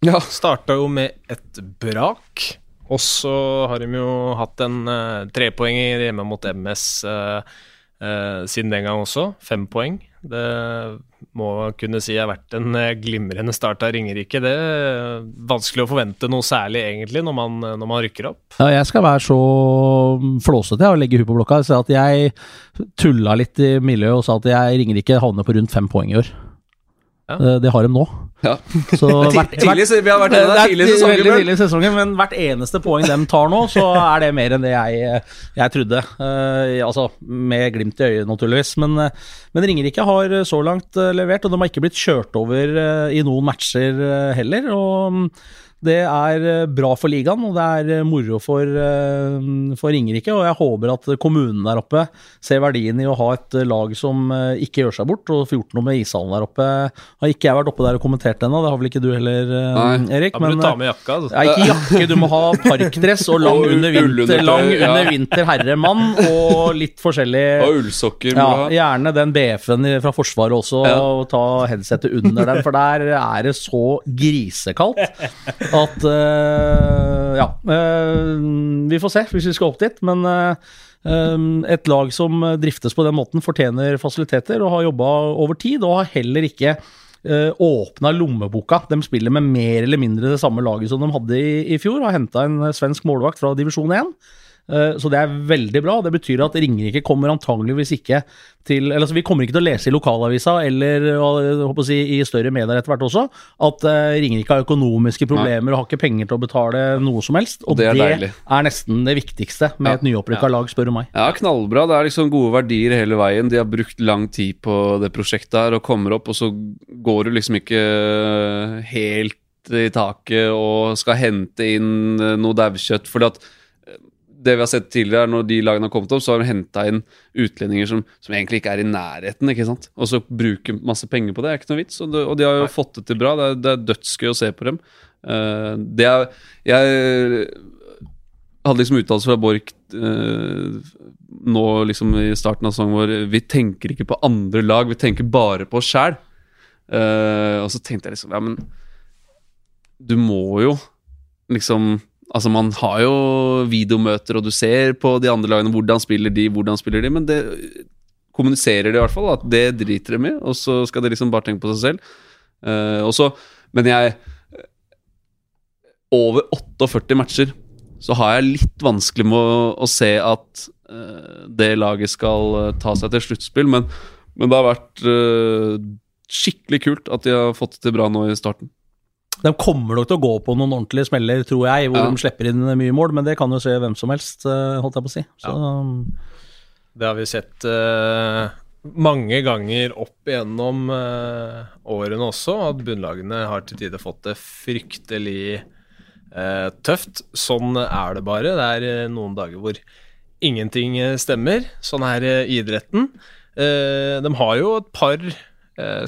Ja. starta jo med et brak. Og så har de jo hatt en uh, trepoenger hjemme mot MS uh, uh, siden den gang også. Fem poeng. Det må kunne si har vært en eh, glimrende start av Ringerike. Det er vanskelig å forvente noe særlig, egentlig, når man, når man rykker opp. Ja, jeg skal være så flåsete jeg, og legge huet på blokka. Så at jeg tulla litt i miljøet og sa at jeg Ringerike havner på rundt fem poeng i år. Ja. Eh, Det har de nå. Ja. Så hvert, Tidlig, så vi har vært tidlig i sesongen. veldig tidlig i sesongen, men hvert eneste poeng de tar nå, så er det mer enn det jeg, jeg trodde. Uh, altså, med glimt i øyet, naturligvis. Men, eh, men Ringerike har så langt eh, levert, og de har ikke blitt kjørt over eh, i noen matcher eh, heller. Og mm, det er eh, bra for ligaen, og det er eh, moro for, eh, for Ringerike. Og jeg håper at kommunen der oppe ser verdien i å ha et lag som ikke gjør seg bort, og får gjort noe med ishallen der oppe. Har ikke jeg vært oppe der og kommentert ennå, det har vel ikke du heller, Nei. Erik? Da må men, du ta med jakka. Altså. ja, ikke jakke, du må ha parkdress og lang Og under vinter, lang ja. under vinter herremann og litt forskjellig Og ullsokker. ja, gjerne den BF-en fra Forsvaret også, og ta headsetet under den, for der er det så grisekaldt at uh, Ja. Uh, vi får se hvis vi skal opp dit, men eh, et lag som driftes på den måten, fortjener fasiliteter og har jobba over tid, og har heller ikke åpna lommeboka. De spiller med mer eller mindre det samme laget som de hadde i, i fjor. Har henta en svensk målvakt fra divisjon 1. Eh, Så det er veldig bra. Det betyr at Ringerike kommer antageligvis ikke til Eller altså, vi kommer ikke til å lese i lokalavisa eller eh, si, i større medier etter hvert også at eh, Ringerike har økonomiske problemer og har ikke penger til å betale noe som helst. Og, det er det, er nesten det viktigste med Ja, et nyopprykka lag, spør du meg. Ja, knallbra. Det er liksom gode verdier hele veien. De har brukt lang tid på det prosjektet her og kommer opp, og så går du liksom ikke helt i taket og skal hente inn noe daukjøtt. Fordi at det vi har sett tidligere, er når de lagene har kommet opp, så har de henta inn utlendinger som, som egentlig ikke er i nærheten. ikke sant? Og så bruke masse penger på det, er ikke noe vits. Og de, og de har jo fått det til bra. Det er, det er dødsgøy å se på dem. Uh, det er Jeg hadde liksom uttalelse fra Borch uh, nå liksom i starten av sangen vår Vi tenker ikke på andre lag, vi tenker bare på oss sjæl. og så tenkte jeg liksom Ja, men du må jo liksom Altså, man har jo videomøter, og du ser på de andre lagene hvordan spiller de, hvordan spiller de, men det kommuniserer de i hvert fall, at det driter de i, og så skal de liksom bare tenke på seg selv. Uh, og men jeg Over 48 matcher så har jeg litt vanskelig med å, å se at uh, det laget skal uh, ta seg til sluttspill, men, men det har vært skikkelig kult at de har fått det til bra nå i starten. De kommer nok til å gå på noen ordentlige smeller, tror jeg, hvor Ja. de slipper inn mye mål, men det kan jo se hvem som helst, eh, holdt jeg på å si. Så, Det har vi sett uh, mange ganger opp gjennom uh, årene også, at bunnlagene har til tider fått det fryktelig uh, tøft. Sånn er det bare. Det er noen dager hvor ingenting stemmer. Sånn er idretten. De har jo et par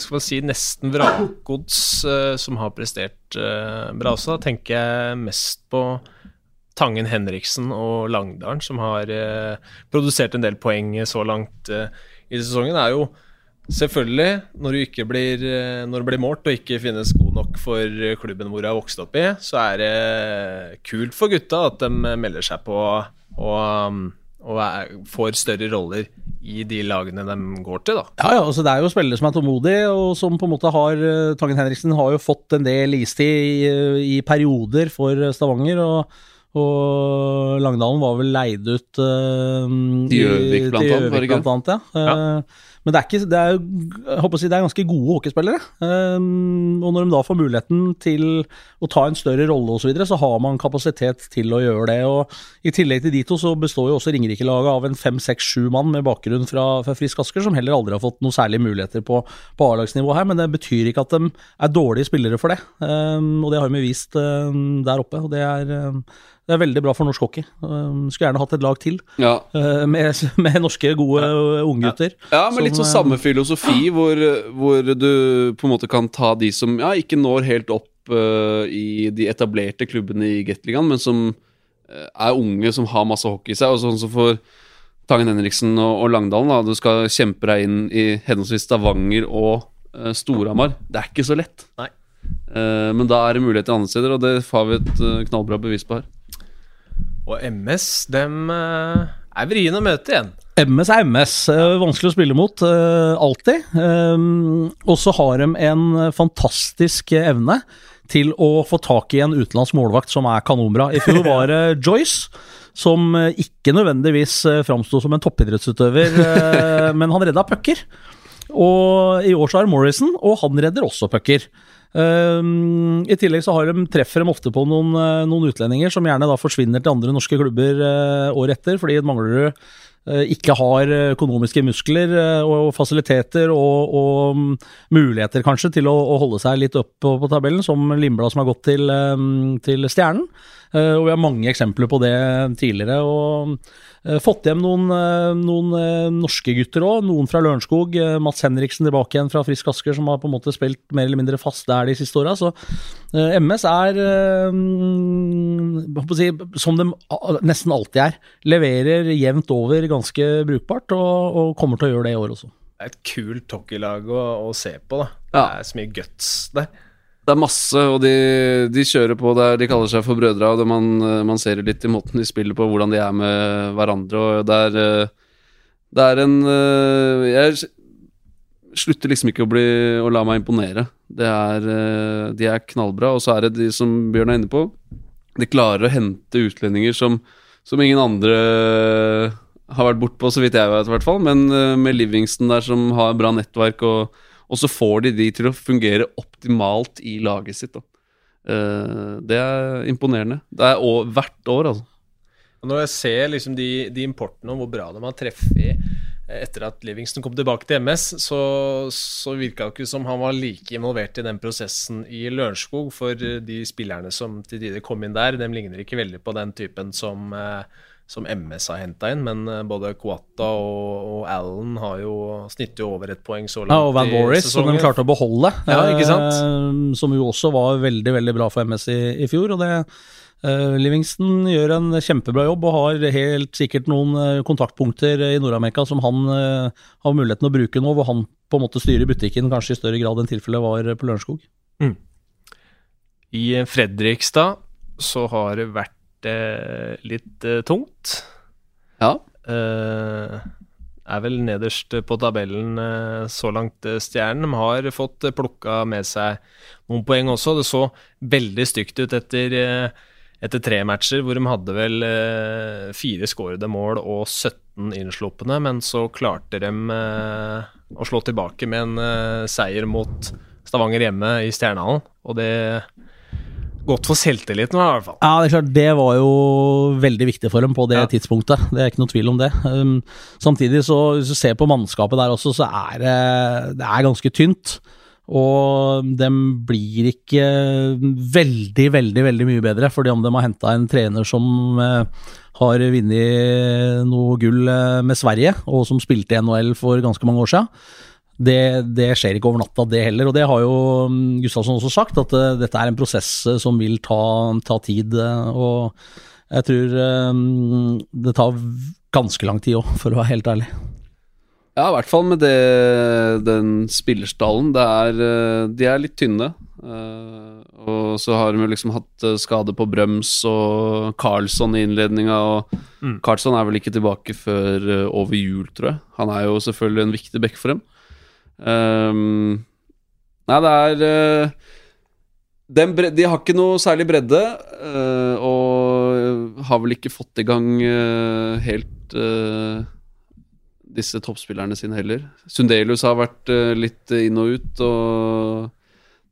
skal man si nesten vrakgods eh, som har prestert eh, bra også. Da tenker jeg mest på Tangen Henriksen og Langdalen, som har eh, produsert en del poeng så langt eh, i sesongen, Det er jo selvfølgelig, når du ikke blir eh, Når det blir målt og ikke finnes god nok for eh, klubben hvor du har vokst opp i, så er det kult for gutta at de melder seg på og, um, og er, får større roller i de lagene de går til, da. Ja, ja, altså Det er jo spillere som er tålmodige, og som på en måte har eh, Tangen Henriksen har jo fått en del istid i, i perioder for Stavanger. og Og Langdalen var vel leid ut uh, Til Gjøvik, blant til Gjøvik, blant annet, ja. Eh, Men det er, ikke, det, er, si, det er ganske gode hockeyspillere. Um, og når de da får muligheten til å ta en større rolle osv., så, videre, så har man kapasitet til å gjøre det. og I tillegg til de to så består jo også Ringerike-laget av en fem, seks, sju mann med bakgrunn fra, fra Frisk Asker, som heller aldri har fått noen særlige muligheter på, på A-lagsnivå her. Men det betyr ikke at de er dårlige spillere for det. Um, og det har vi vist um, der oppe. og det er, det er veldig bra for norsk hockey. Um, skulle gjerne hatt et lag til Ja. uh, med, med norske, gode ja. unggutter. Ja, men litt sånn eh, samme filosofi, hvor, hvor du på en måte kan ta de som ja, ikke når helt opp uh, i de etablerte klubbene i Gateligaen, men som er unge, som har masse hockey i seg. Og sånn som for Tangen Henriksen og, og Langdalen, da, du skal kjempe deg inn i henholdsvis Stavanger og uh, Storhamar. Det er ikke så lett. Nei. Men da er det muligheter andre steder, og det har vi et knallbra bevis på her. Og MS, dem eh, er vriene å møte igjen. MS er MS. eh, vanskelig å spille mot, eh, alltid. Og så har de en fantastisk evne til å få tak i en utenlandsk målvakt som er kanonbra. I fjor var det Joyce. Som ikke nødvendigvis framsto som en toppidrettsutøver, men han redda pucker. Og i år så er det Morrison, og han redder også pucker. Um, I tillegg så de, treffer de ofte på noen, eh, noen utlendinger som gjerne da forsvinner til andre norske klubber uh, året etter, fordi Manglerud uh, ikke har økonomiske muskler uh, og fasiliteter og, og um, muligheter kanskje til å, å holde seg litt opp på, på tabellen, som Limblad som har gått til, um, til Stjernen. Eh, Og vi har mange eksempler på det tidligere. og eh, Fått hjem noen, eh, noen eh, norske gutter òg, noen fra Lørenskog. eh, Mats Henriksen tilbake igjen fra Frisk Asker, som har på en måte spilt mer eller mindre fast der de siste åra. Så eh, MS er, eh, mm, hva skal si, som de nesten alltid er, leverer jevnt over ganske brukbart, og, og kommer til å gjøre det i år også. Det er et kult hockeylag å, å se på. da Det er så mye guts der. Det er masse, og de, de kjører på der de kaller seg for brødre. Og man, man ser litt i måten de spiller på, hvordan de er med hverandre. Og det er, eh, det er en eh, Jeg slutter liksom ikke å, bli, å la meg imponere. Det er, eh, de er knallbra, og så er det de som Bjørn er inne på. De klarer å hente utlendinger som, som ingen andre har vært bortpå, så vidt jeg vet, i hvert fall. Men eh, med Livingston der som har bra nettverk og og så får de de til å fungere optimalt i laget sitt. Eh, det er imponerende. Det er også hvert år, altså. Når jeg ser liksom de, de importene og hvor bra de har treffet etter at Livingston kom tilbake til MS, så, så virka det ikke som han var like involvert i den prosessen i Lørenskog. For de spillerne som til tider kom inn der, de ligner ikke veldig på den typen som, eh, som MS har henta inn. Men eh, både Kuata og, og Allen har jo snitter jo over et poeng så langt Ja, og Van i Boris, som de klarte å beholde. Ja, ikke sant? eh, Som jo også var veldig veldig bra for MS i, i fjor. og det eh, Livingston gjør en kjempebra jobb og har helt sikkert noen eh, kontaktpunkter i Nord-Amerika som han eh, har muligheten å bruke nå, hvor han på en måte styrer butikken kanskje i større grad enn tilfellet var på Lørenskog. I Fredrikstad så har det vært eh, litt eh, tungt. Ja. Eh, er vel nederst på tabellen eh, så langt eh, Stjernen. De har fått eh, plukka med seg noen poeng også. Det så veldig stygt ut etter, etter tre matcher, hvor de hadde vel fire skårede mål og 17 innsluppende, men så klarte de å slå tilbake med en seier mot Stavanger hjemme i Stjernehallen, og det Godt for selvtilliten, i hvert fall. Ja, det er klart, det var jo veldig viktig for dem på det Ja. tidspunktet. Det er ikke noe tvil om det. Um, samtidig, så hvis du ser på mannskapet der også, så er det, det er ganske tynt. Og de blir ikke veldig, veldig veldig mye bedre, fordi om de har henta en trener som eh, har vunnet noe gull eh, med Sverige, og som spilte i NHL for ganske mange år siden. Det, det skjer ikke over natta, det heller. Og det har jo mm, Gustavsson også sagt, at uh, dette er en prosess eh, som vil ta, ta tid. Uh, og jeg tror eh, det tar ganske lang tid òg, for å være helt ærlig. Ja, i hvert fall med det, den spillerstallen. Det de er litt tynne. Uh, og så har de liksom hatt skade på Brøms og Carlsson i innledninga. Og Mm. Carlsson er vel ikke tilbake før over jul, tror jeg. Han er jo selvfølgelig en viktig back for dem. Ehm, nei, det er uh, den De har ikke noe særlig bredde, uh, og har vel ikke fått i gang uh, helt disse toppspillerne sine heller. Sundelius har vært litt inn og ut, og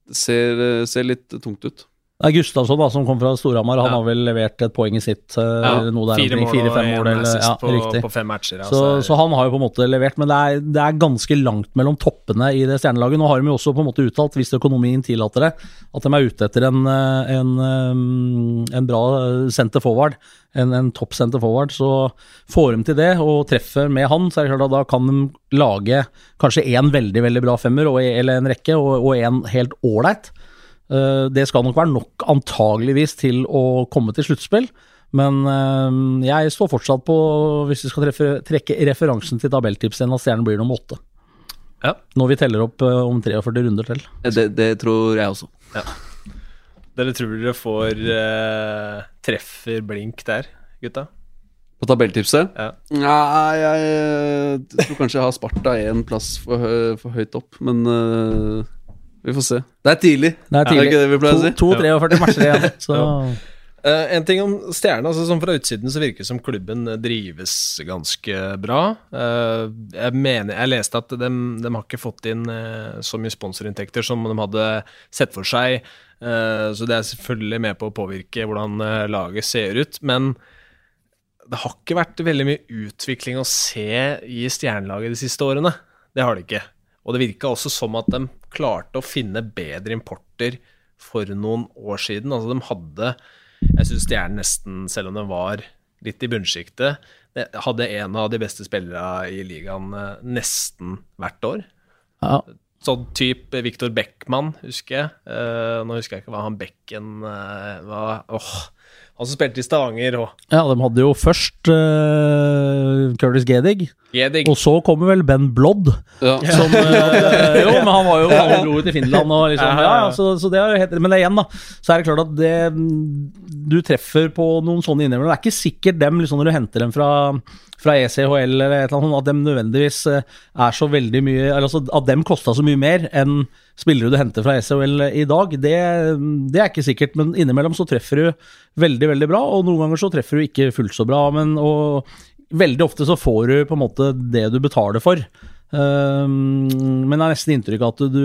det ser, ser litt tungt ut. Det er Gustavsson da, som kom fra Storhamar. Han Ja. har vel levert et poeng i sitt. Ja, eller noe der fire mål fire-fem og én assist ja, på, på fem matcher. Altså. Så, så han har jo på en måte levert, men det er, det er ganske langt mellom toppene i det stjernelaget. Nå har de jo også på en måte uttalt, hvis økonomien tillater det, at de er ute etter en, eh, en, eh, en bra center forward, en, en topp center forward. Så får de til det, og treffer med han, så er det klart at da kan de lage kanskje én veldig, veldig bra femmer, og, eller en rekke, og og en helt ålreit. Eh, Det skal nok være nok antageligvis til å komme til sluttspill. Men eh, jeg står fortsatt på, hvis vi skal treffe, trekke referansen til tabelltipset, at stjernen blir nummer åtte. Ja. Når vi teller opp eh, om 43 runder til. Det, det tror jeg også. Dere tror dere får uh, treffer blink der, gutta? På tabelltipset? Ja. Nei, jeg, jeg, tror kanskje jeg har Sparta én plass for, for høyt opp, men eh, vi får se. Det er tidlig. Det er tidlig. ikke det vi pleier å si? To- to 43 matcher igjen. Så Uh, en ting om Stjerne. altså som Fra utsiden så virker det som klubben drives ganske bra. Uh, jeg mener, jeg leste at de, de har ikke fått inn uh, så mye sponsorinntekter som de hadde sett for seg. Eh, så det er selvfølgelig med på å påvirke hvordan laget ser ut. Men det har ikke vært veldig mye utvikling å se i stjernelaget de siste årene. Det har det ikke. Og det virka også som at de klarte å finne bedre importer for noen år siden. Altså de hadde Jeg syns Stjernen nesten, selv om de var litt i bunnsjiktet, hadde en av de beste spillerne i ligaen eh, nesten hvert år. ja. Sånn type Viktor Beckmann, husker jeg. Eh, nå husker jeg ikke hva han Becken eh, var. Åh, han som spilte i Stavanger og ja, de hadde jo først uh, Curtis Gedig, Gedig. og så kommer vel Ben Blodd. Ja. Som, uh, jo, men han var jo halvbror til Finland. Og liksom, ja, ja, så, så det er jo helt, men igjen, da, så er det klart at det, du treffer på noen sånne innrømmelser. Det er ikke sikkert dem, liksom, når du henter dem fra, fra ECHL eller et eller annet, at dem nødvendigvis eh, er så veldig mye altså, At dem kosta så mye mer enn spillere du henter fra ECHL i dag, det, det er ikke sikkert. Men innimellom så treffer du veldig, veldig bra, og noen ganger så treffer du ikke fullt så bra. Men og veldig ofte så får du på en måte det du betaler for. Um, men det er nesten inntrykk av at du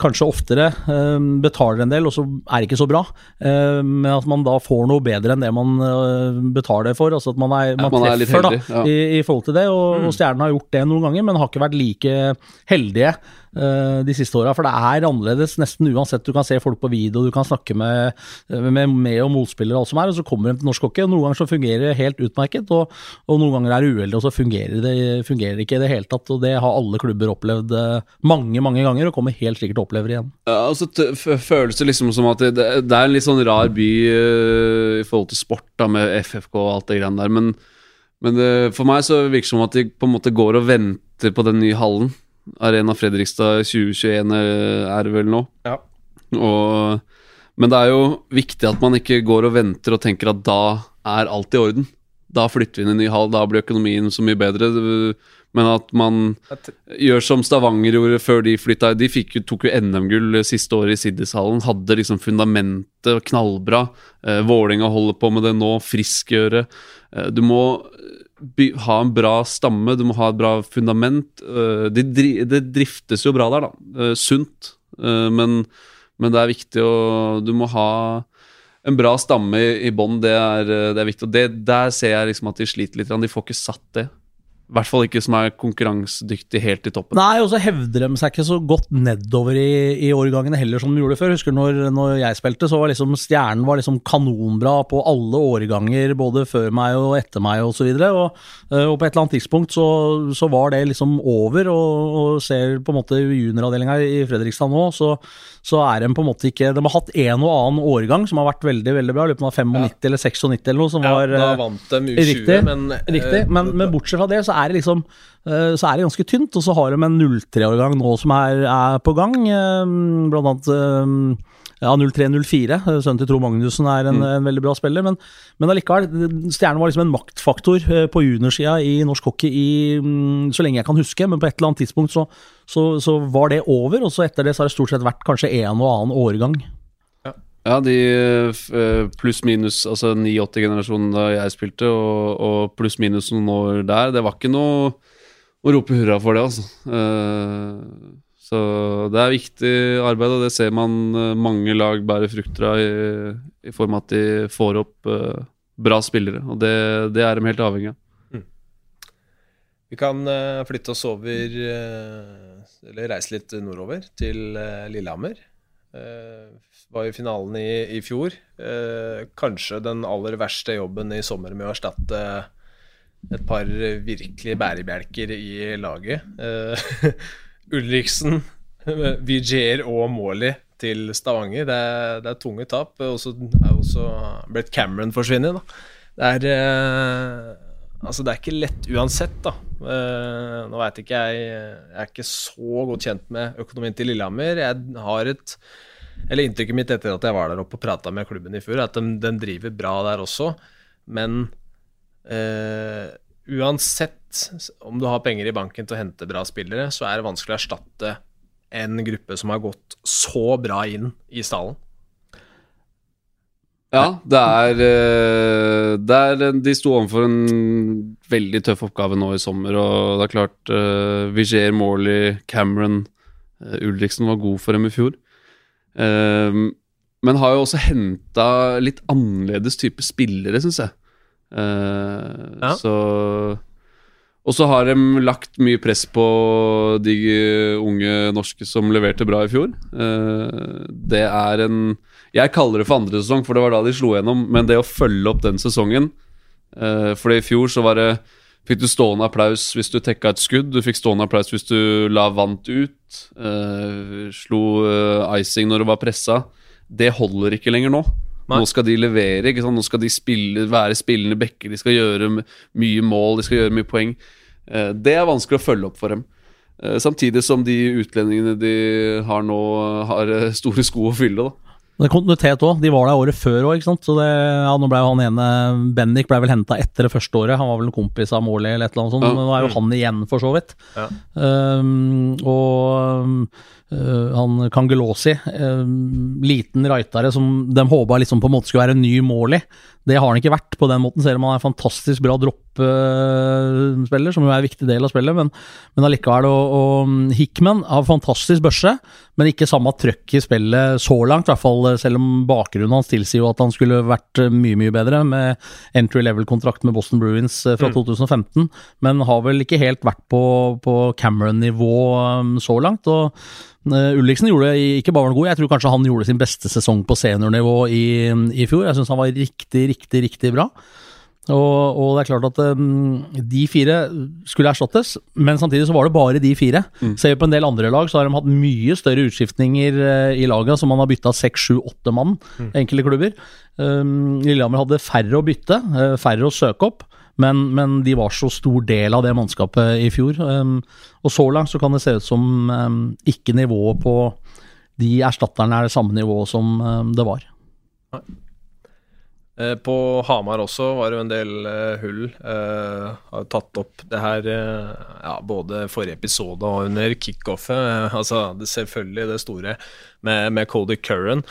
kanskje oftere um, betaler en del, og så er det ikke så bra. Um, men at man da får noe bedre enn det man eh, betaler for. Altså at man, er, man, man er treffer heldig, da, ja. Mm. i, i forhold til det. Og, og Stjernen har gjort det noen ganger, men har ikke vært like heldige eh, de siste åra. For det er annerledes nesten uansett. Du kan se folk på video, du kan snakke med, med, med og motspillere og alt som er, og så kommer de til norsk hockey. og Noen ganger så fungerer det helt utmerket, og, og noen ganger er det uheldig, og så fungerer det fungerer ikke i det hele tatt. og Det har alle klubber opplevd eh, mange, mange ganger, og kommer helt sikkert til å oppleve igjen. Ja, altså t- f- føles det liksom som at det det er en litt sånn rar by uh, i forhold til sport, da, med FFK og alt det greiene der, men, men det, for meg så virker det som at de på en måte går og venter på den nye hallen. Arena Fredrikstad 2021 er det vel nå. Ja. Og, men det er jo viktig at man ikke går og venter og tenker at da er alt i orden. Da flytter vi inn i ny hall, da blir økonomien så mye bedre. Men at man gjør som Stavanger gjorde før de flytta. De fikk jo, tok jo NM-gull siste året i Siddishallen. Hadde liksom fundamentet knallbra. Eh, Vålerenga holder på med det nå. Friskgjøre. Eh, du må ha en bra stamme, du må ha et bra fundament. Eh, det, dri, driftes jo bra der, da. Eh, sunt. Eh, men, men det er viktig å Du må ha en bra stamme i, i bånn, det, det er viktig. Og det, der ser jeg liksom at de sliter litt. De får ikke satt det. I hvert fall ikke som er konkurransedyktig helt i toppen. Nei, og så hevder de seg ikke så godt nedover i, i årgangene heller som de gjorde før. Husker når, når jeg spilte, så var liksom stjernen var liksom kanonbra på alle årganger, både før meg og etter meg og så videre. Og, eh, og på et eller annet tidspunkt så, så var det liksom over, og, og ser på en måte junioravdelinga i Fredrikstad nå, så, så er de på en måte ikke De har hatt en og annen årgang som har vært veldig, veldig bra. Lurer på om det var 95 eller 96 eller noe, som Ja, var da eh, vant de U20, Riktig, men Riktig, eh, men, men bortsett fra det, så er det liksom eh, Så er det ganske tynt. Og så har de en 03-årgang nå som er, er på gang. eh, Blant annet eh, ja, 03-04. Sønnen til Tro Magnussen er en, en veldig bra spiller. Men, men allikevel, Stjernen var liksom en maktfaktor på juniorsida i norsk hockey i, mm, så lenge jeg kan huske. Men på et eller annet tidspunkt så, så, så var det over, og så etter det så har det stort sett vært kanskje en og annen årgang. Ja, de eh, pluss-minus, altså 9-80-generasjonen da jeg spilte, og, og pluss-minus noen år der, det var ikke noe å rope hurra for det, altså. Eh, så det er viktig arbeid, og det ser man eh, mange lag bærer frukter av i, i form av at de får opp bra spillere, og det, det er de helt avhengig av. Vi kan flytte oss over, eller reise litt nordover, til eh, Lillehammer. Var i finalen i, i fjor. Eh, kanskje den aller verste jobben i sommer med å erstatte et par virkelig bærebjelker i laget. Eh, Ulriksen, Vigier og Morley til Stavanger. Det er, det er tunge tap. Og så er også Brett Cameron forsvinner. Det er Altså, det er ikke lett uansett, da. Uh, nå veit ikke jeg Jeg er ikke så godt kjent med økonomien til Lillehammer. Jeg har et Eller inntrykket mitt etter at jeg var der oppe og prata med klubben i fjor, er at den, de, driver bra der også. Men eh, uansett om du har penger i banken til å hente bra spillere, så er det vanskelig å erstatte en gruppe som har gått så bra inn i stallen. Ja, det er, eh, det er De sto overfor en veldig tøff oppgave nå i sommer, og det er klart uh, Vigier, Morley, Cameron, uh, Ulriksen var god for dem i fjor. Uh, men har jo også henta litt annerledes type spillere, syns jeg. Uh, ja. Så Og så har de lagt mye press på de unge norske som leverte bra i fjor. det er en jeg kaller det for andre sesong, for det var da de slo gjennom. Men det å følge opp den sesongen uh, For i fjor så var det Fikk du stående applaus hvis du tekka et skudd. Du fikk stående applaus hvis du la vant ut. Uh, slo uh, icing når du var pressa. Det holder ikke lenger nå. Nei. Nå skal de levere. Nå skal de spille, være spillende bekker. De skal gjøre mye mål, de skal gjøre mye poeng. Uh, det er vanskelig å følge opp for dem. Samtidig som de utlendingene de har nå, har store sko å fylle. da det er kontinuitet òg. De var der året før òg. Så det, ja, nå ble jo han ene Bendik ble vel henta etter det første året. Han var vel en kompis av Morley eller et eller annet sånt. Ja. Men nå er jo han igjen, for så vidt. Ja. Um, og uh, han Kangelosi, uh, liten raitere som de håpa liksom på en måte skulle være en ny mål i. Det har han ikke vært på den måten, selv om han er en fantastisk bra droppspiller, som jo er en viktig del av spillet, men, men allikevel. Og, og Hickman har fantastisk børse, men ikke samme trøkk i spillet så langt, i hvert fall selv om bakgrunnen hans tilsier jo at han skulle vært mye, mye bedre, med entry level-kontrakt med Boston Bruins eh, fra mm. 2015, men har vel ikke helt vært på, på Cameron-nivå um, så langt. og Uh, Ulriksen gjorde ikke bare var god, jeg tror kanskje han gjorde sin beste sesong på seniornivå i, i fjor. Jeg syns han var riktig, riktig, riktig bra. Og, og, det er klart at um, de fire skulle erstattes, men samtidig så var det bare de fire. Mm. Ser vi på en del andre lag, så har de hatt mye større utskiftninger uh, i laget. så man har bytta seks, sju, åtte mann, mm. enkelte klubber. Um, Lillehammer hadde færre å bytte, uh, færre å søke opp. Men, men, de var så stor del av det mannskapet i fjor. Um, og så langt så kan det se ut som um, ikke nivået på de erstatterne er det samme nivået som um, det var. Nei. Eh, på Hamar også var det jo en del uh, hull. Uh, har tatt opp det her uh, ja, både forrige episode og under kickoffet. altså det, selvfølgelig det store med, med Cody Curran.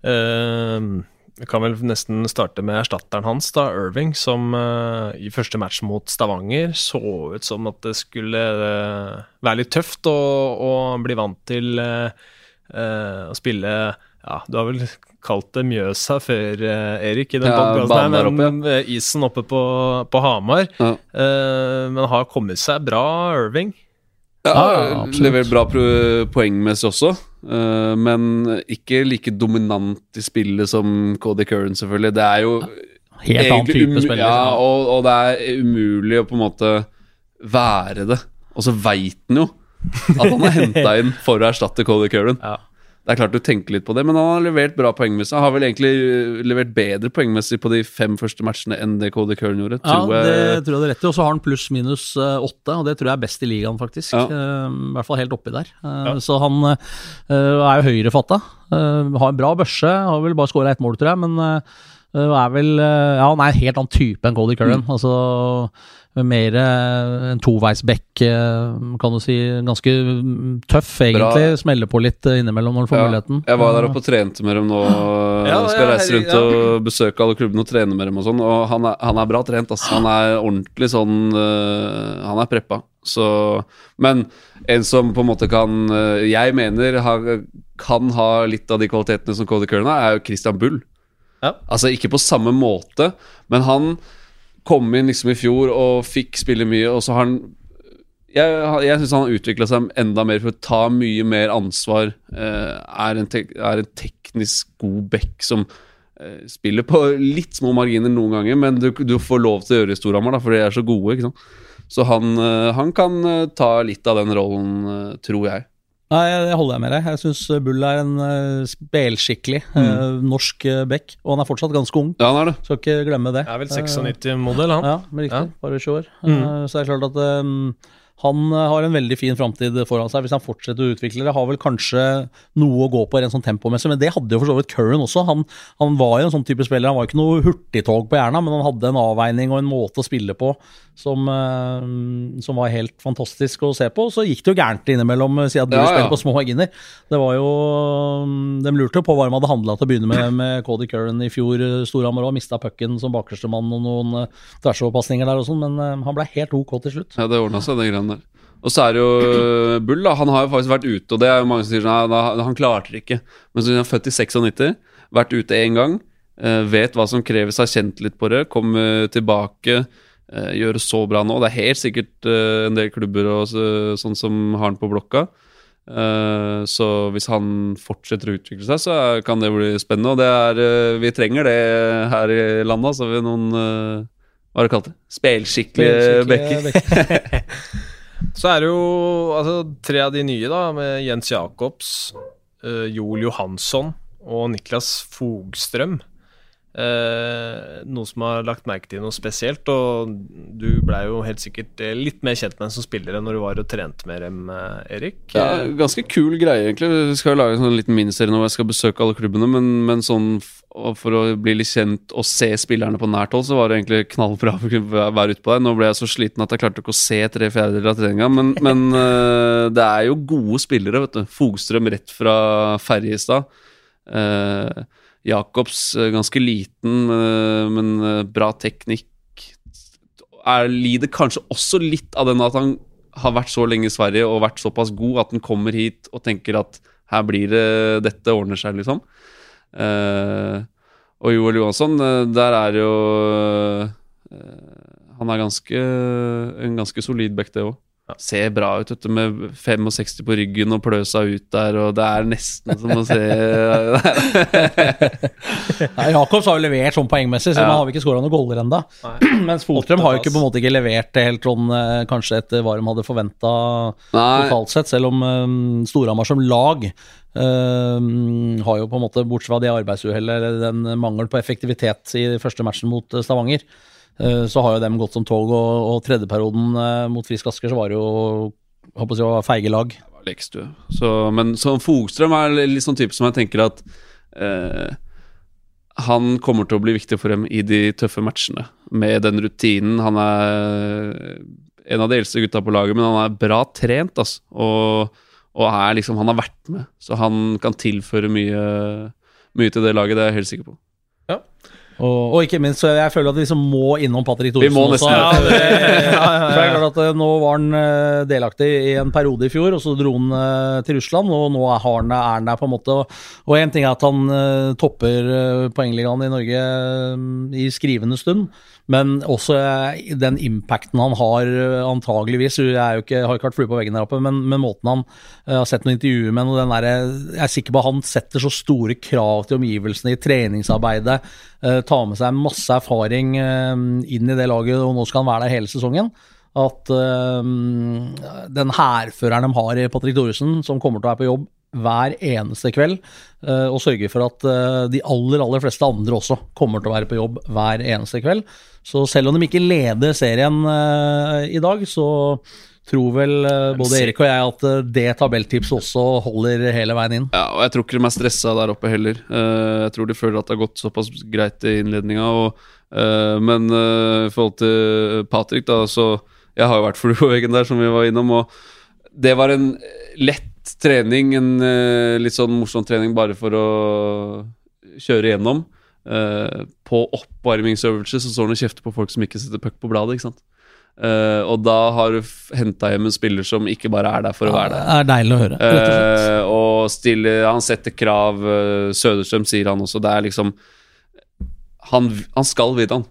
Uh, vi kan vel nesten starte med erstatteren hans, da, Irving, som uh, i første match mot Stavanger så ut som at det skulle uh, være litt tøft å, å bli vant til uh, å spille Ja, du har vel kalt det Mjøsa før, Erik, i den ja, podkasten, men oppe, ja. isen oppe på, på Hamar. Ja. men har kommet seg bra, Irving? Ja, ja levert bra poengmessig også. Uh, men ikke like dominant i spillet som Cody Curran, selvfølgelig. Det er jo Helt annen type spiller. Ja, og, og, det er umulig å på en måte være det. Og så veit han jo at han er henta inn for å erstatte Cody Curran. Ja. Det er klart du tenker litt på det, men han har levert bra poengmessig. Han har vel egentlig eh, levert bedre poengmessig på de fem første matchene enn det Cody Curran gjorde. Ja, tror jeg. det tror jeg det er rett i. Og så har han pluss-minus eh, åtte, og det tror jeg er best i ligaen, faktisk. Ja. Uh, I hvert fall helt oppi der. Ja. Så han er jo høyrefatta. har en bra børse, har vel bare skåra ett mål, tror jeg, men er vel Ja, han er en helt annen type enn Cody Curran. Mm. Altså mer en toveisbekk, kan du si. Ganske tøff, egentlig. Bra. Smeller på litt innimellom når du får ja, muligheten. Jeg var der oppe og trente med dem nå. ja, skal reise rundt ja. og besøke alle klubbene og trene med dem og sånn. Og han er, han er bra trent. Altså. Han er ordentlig sånn Han er preppa. Så Men en som på en måte kan Jeg mener har, kan ha litt av de kvalitetene som Cody Curran har, er jo Christian Bull. Ja. Altså ikke på samme måte, men han kom inn liksom i fjor og fikk spille mye, og så har han Jeg, jeg syns han har utvikla seg enda mer for å ta mye mer ansvar. Eh, er, en er, en teknisk god back som eh, spiller på litt små marginer noen ganger, men du, du får lov til å gjøre det i Storhamar, for de er så gode. ikke sant? Så han, eh, han kan ta litt av den rollen, tror jeg. Nei, det holder jeg med deg. Jeg syns Bull er en uh, spelskikkelig uh, mm. norsk uh, back, og han er fortsatt ganske ung. Ja, han er det. Skal ikke glemme det. Jeg er vel 96-modell, han. Ja, men riktig. Ja. Bare 20 år. Mm. så det er klart at um, han eh, har en veldig fin framtid foran seg hvis han fortsetter å utvikle det. Har vel kanskje noe å gå på rent sånn tempomessig, men det hadde jo for så vidt Curran også. Han, han, var jo en sånn type spiller. Han var ikke noe hurtigtog på Jerna, men han hadde en avveining og en måte å spille på som, uh, som var helt fantastisk å se på. Så gikk det jo gærent innimellom, eh, siden du ja, spiller på små marginer. Det var jo mm, De lurte jo på hva de hadde handla til å begynne med med Cody Curran i fjor. Storhamar òg mista pucken som bakerstemann og noen tversoverpasninger der og sånn, men han ble helt OK til slutt. Ja, det ordna seg, det greiene der. Og så er det jo eh, Bull, da. Han har jo faktisk vært ute, og det er jo mange som sier sånn han, klarte det ikke. Men så er han født i 96, vært ute én gang, uh, vet hva som kreves, har kjent litt på det, kommer tilbake, uh, gjør det så bra nå. Det er helt sikkert en del klubber og så, sånn som har han på blokka. så hvis han fortsetter å utvikle seg, så kan det bli spennende. Og det er, vi trenger det her i landet. Så har vi noen Hva er det kalt? Spelskikkelige bekker. Så er det jo altså, tre av de nye, da, med Jens Jacobs, uh, Joel Johansson og Niklas Fogstrøm. Uh, noe som har lagt merke til noe spesielt, og du blei jo helt sikkert eh, litt mer kjent med dem som spillere når du var og trente med dem, Erik. Ja, ganske kul greie, egentlig. Vi skal jo lage en sånn liten miniserie når jeg skal besøke alle klubbene, men, men sånn og for å bli litt kjent og se spillerne på nært hold, så var det egentlig knallbra å være ute på der. Nå ble jeg så sliten at jeg klarte ikke å se tre fjerdedeler av treninga, men, men uh, det er jo gode spillere, vet du. Fogstrøm rett fra Ferjestad. Uh, Jacobs uh, ganske liten, men bra teknikk. Er, lider kanskje også litt av den at han har vært så lenge i Sverige og vært såpass god at han kommer hit og tenker at her blir det Dette ordner seg, liksom. Uh, og Joel Johansson, uh, der er jo uh, Han er ganske, en ganske solid back, det òg. Ser bra ut, vet du, med 65 på ryggen og pløsa ut der, og det er nesten som å se ja, Jacobs har jo levert sånn poengmessig, så ja. har vi ikke skåra noen goller ennå. Mens Fotstrøm har jo ikke på en måte ikke levert helt sånn kanskje etter hva de hadde forventa totalt sett, selv om um, Storhamar som lag Uh, har jo på en måte, Bortsett fra det arbeidsuhellet eller den mangel på effektivitet i første matchen mot Stavanger, så har jo dem gått som tog. Og, og tredjeperioden uh, mot Frisk Asker så var det jo håper jeg, feige lag. Lekstue. Så, men så Fogstrøm er litt sånn type som jeg tenker at han kommer til å bli viktig for dem i de tøffe matchene. Med den rutinen. Han er en av de eldste gutta på laget, men han er bra trent. Altså. Og og er liksom, han har vært med, så han kan tilføre mye, mye til det laget. Det er jeg helt sikker på. Ja. Og, og, ikke minst, så jeg føler at vi liksom må innom Patrick Thoresen nesten ja, det, ja, ja, at eh, Nå var han eh, delaktig i en periode i fjor, og så dro han eh, til Russland. Og nå er han, er han der, på en måte. Og én ting er at han topper poengligaen i Norge i skrivende stund, men også den impacten han har, antageligvis. Jeg, ikke, har ikke vært flue på veggen der oppe, men, men måten han har sett noen intervjuer med og der, Jeg er sikker på at han setter så store krav til omgivelsene i treningsarbeidet. Tar med seg masse erfaring inn i det laget, og nå skal han være der hele sesongen. At uh, den hærføreren de har i Patrick Thoresen, som kommer til å være på jobb hver eneste kveld, og sørger for at de aller, aller fleste andre også kommer til å være på jobb hver eneste kveld. Så selv om de ikke leder serien i dag, så tror vel eh, både Erik og jeg at eh, det tabelltipset også holder hele veien inn. Ja, og jeg tror ikke de er stressa der oppe heller. Eh, jeg tror de føler at det har gått såpass greit i innledninga. Eh, men eh, i forhold til Patrick, da, så Jeg har jo vært flue på veggen der, som vi var innom, og det var en lett trening. En uh, litt sånn morsom trening bare for å kjøre gjennom. Uh, på oppvarmingsøvelse så står han og kjefter på folk som ikke setter puck på bladet, ikke sant. Uh, og da har du henta hjem en spiller som ikke bare er der for å være der. Det er deilig å høre. rett og. Eh, stiller, han setter krav. Uh, Søderstrøm sier han også. Det er liksom Han, han skal vinne, han.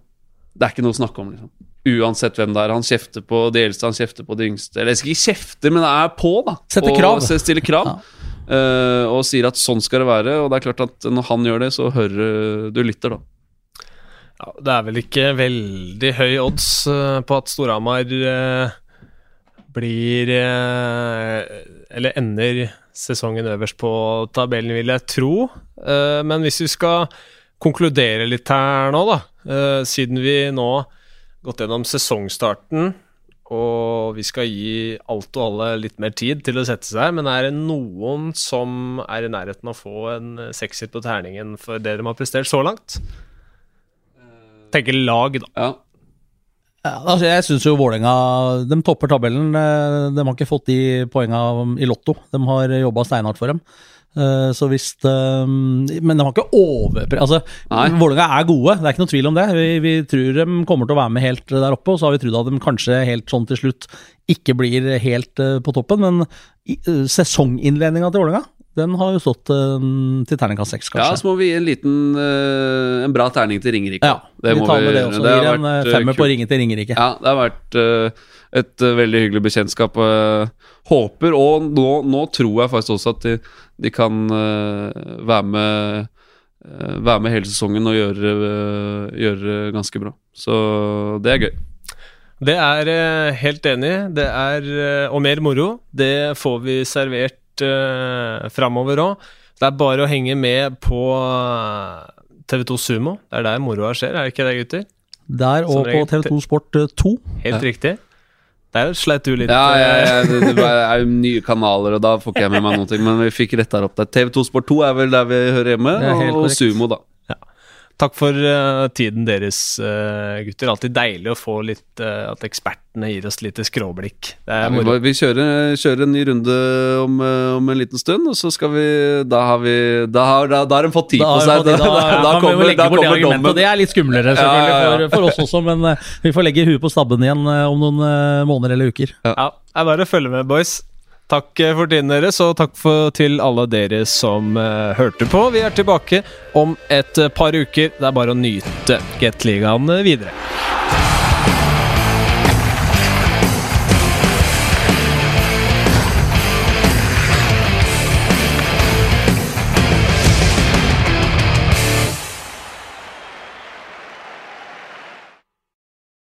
Det er ikke noe å snakke om, liksom. Uansett hvem det er. Han kjefter på de eldste, han kjefter på de yngste. Eller jeg skal ikke kjefte, men er på, da. Sette krav. Og Stiller krav. Ja. Uh, og sier at sånn skal det være. Og det er klart at når han gjør det, så hører du lytter, da. Ja, det er vel ikke veldig høy odds eh, på at Storhamar eh, blir Eller ender sesongen øverst på tabellen, vil jeg tro. Eh, men hvis vi skal konkludere litt her nå, da, eh, siden vi nå gått gjennom sesongstarten og vi skal gi alt og alle litt mer tid til å sette seg, men er det noen som er i nærheten av å få en eh, sekser på terningen for det de har prestert så langt? Tenker lag, da. Ja. Ja, altså jeg syns jo Vålerenga De topper tabellen. eh, De har ikke fått de poengene i Lotto. De har jobba steinhardt for dem. Eh, Så hvis det, Men de har ikke overpre... Altså. Vålerenga er gode, det er ikke noe tvil om det. Vi, vi tror de kommer til å være med helt der oppe, og så har vi trodd at de kanskje helt sånn til slutt ikke blir helt eh, på toppen. Men eh, sesonginnledninga til Vålerenga, den har jo stått eh, til terningkast seks, ja, så må vi gi en liten eh, En bra terning til Ringerike. Ja, Det vi tar med det også. Det Gir en eh, eh, femmer på ringen til Ringerike. Ja, det har vært eh, et eh, veldig hyggelig bekjentskap. eh, håper, og nå, nå tror jeg faktisk også at de, de kan eh, være med eh, Være med hele sesongen og gjøre, eh, gjøre ganske bra. Så det er gøy. Det er helt enig. Det er Og mer moro. Det får vi servert uh, framover òg. Det er bare å henge med på TV2 Sumo. Det er der moroa skjer, er det ikke det, gutter? Der og på. TV2 Sport eh, 2. Helt riktig. Der sleit du litt. Ja, eh, ja, ja det, det er jo nye kanaler, og da får ikke jeg med meg noen ting. Men vi fikk retta opp der. TV2 Sport 2 er vel der vi hører hjemme, og. Sumo, da. Takk for uh, tiden deres, uh, gutter. Alltid deilig å få litt uh, At ekspertene gir oss litt skråblikk. Ja, vi vi kjører, kjører en ny runde om, om en liten stund, og så skal vi Da har vi Da har, da, da har de fått tid på seg. Da, da, kommer, da kommer dommen. Det er litt skumlere selvfølgelig Ja, ja. For, for oss også, men vi får legge huet på stabben igjen om noen måneder eller uker. Ja, det er bare å følge med, boys. Takk eh, for tiden deres, og takk for, til alle dere som uh, hørte på. Vi er tilbake om et eh, par uker. Det er bare å nyte Gateligaen videre.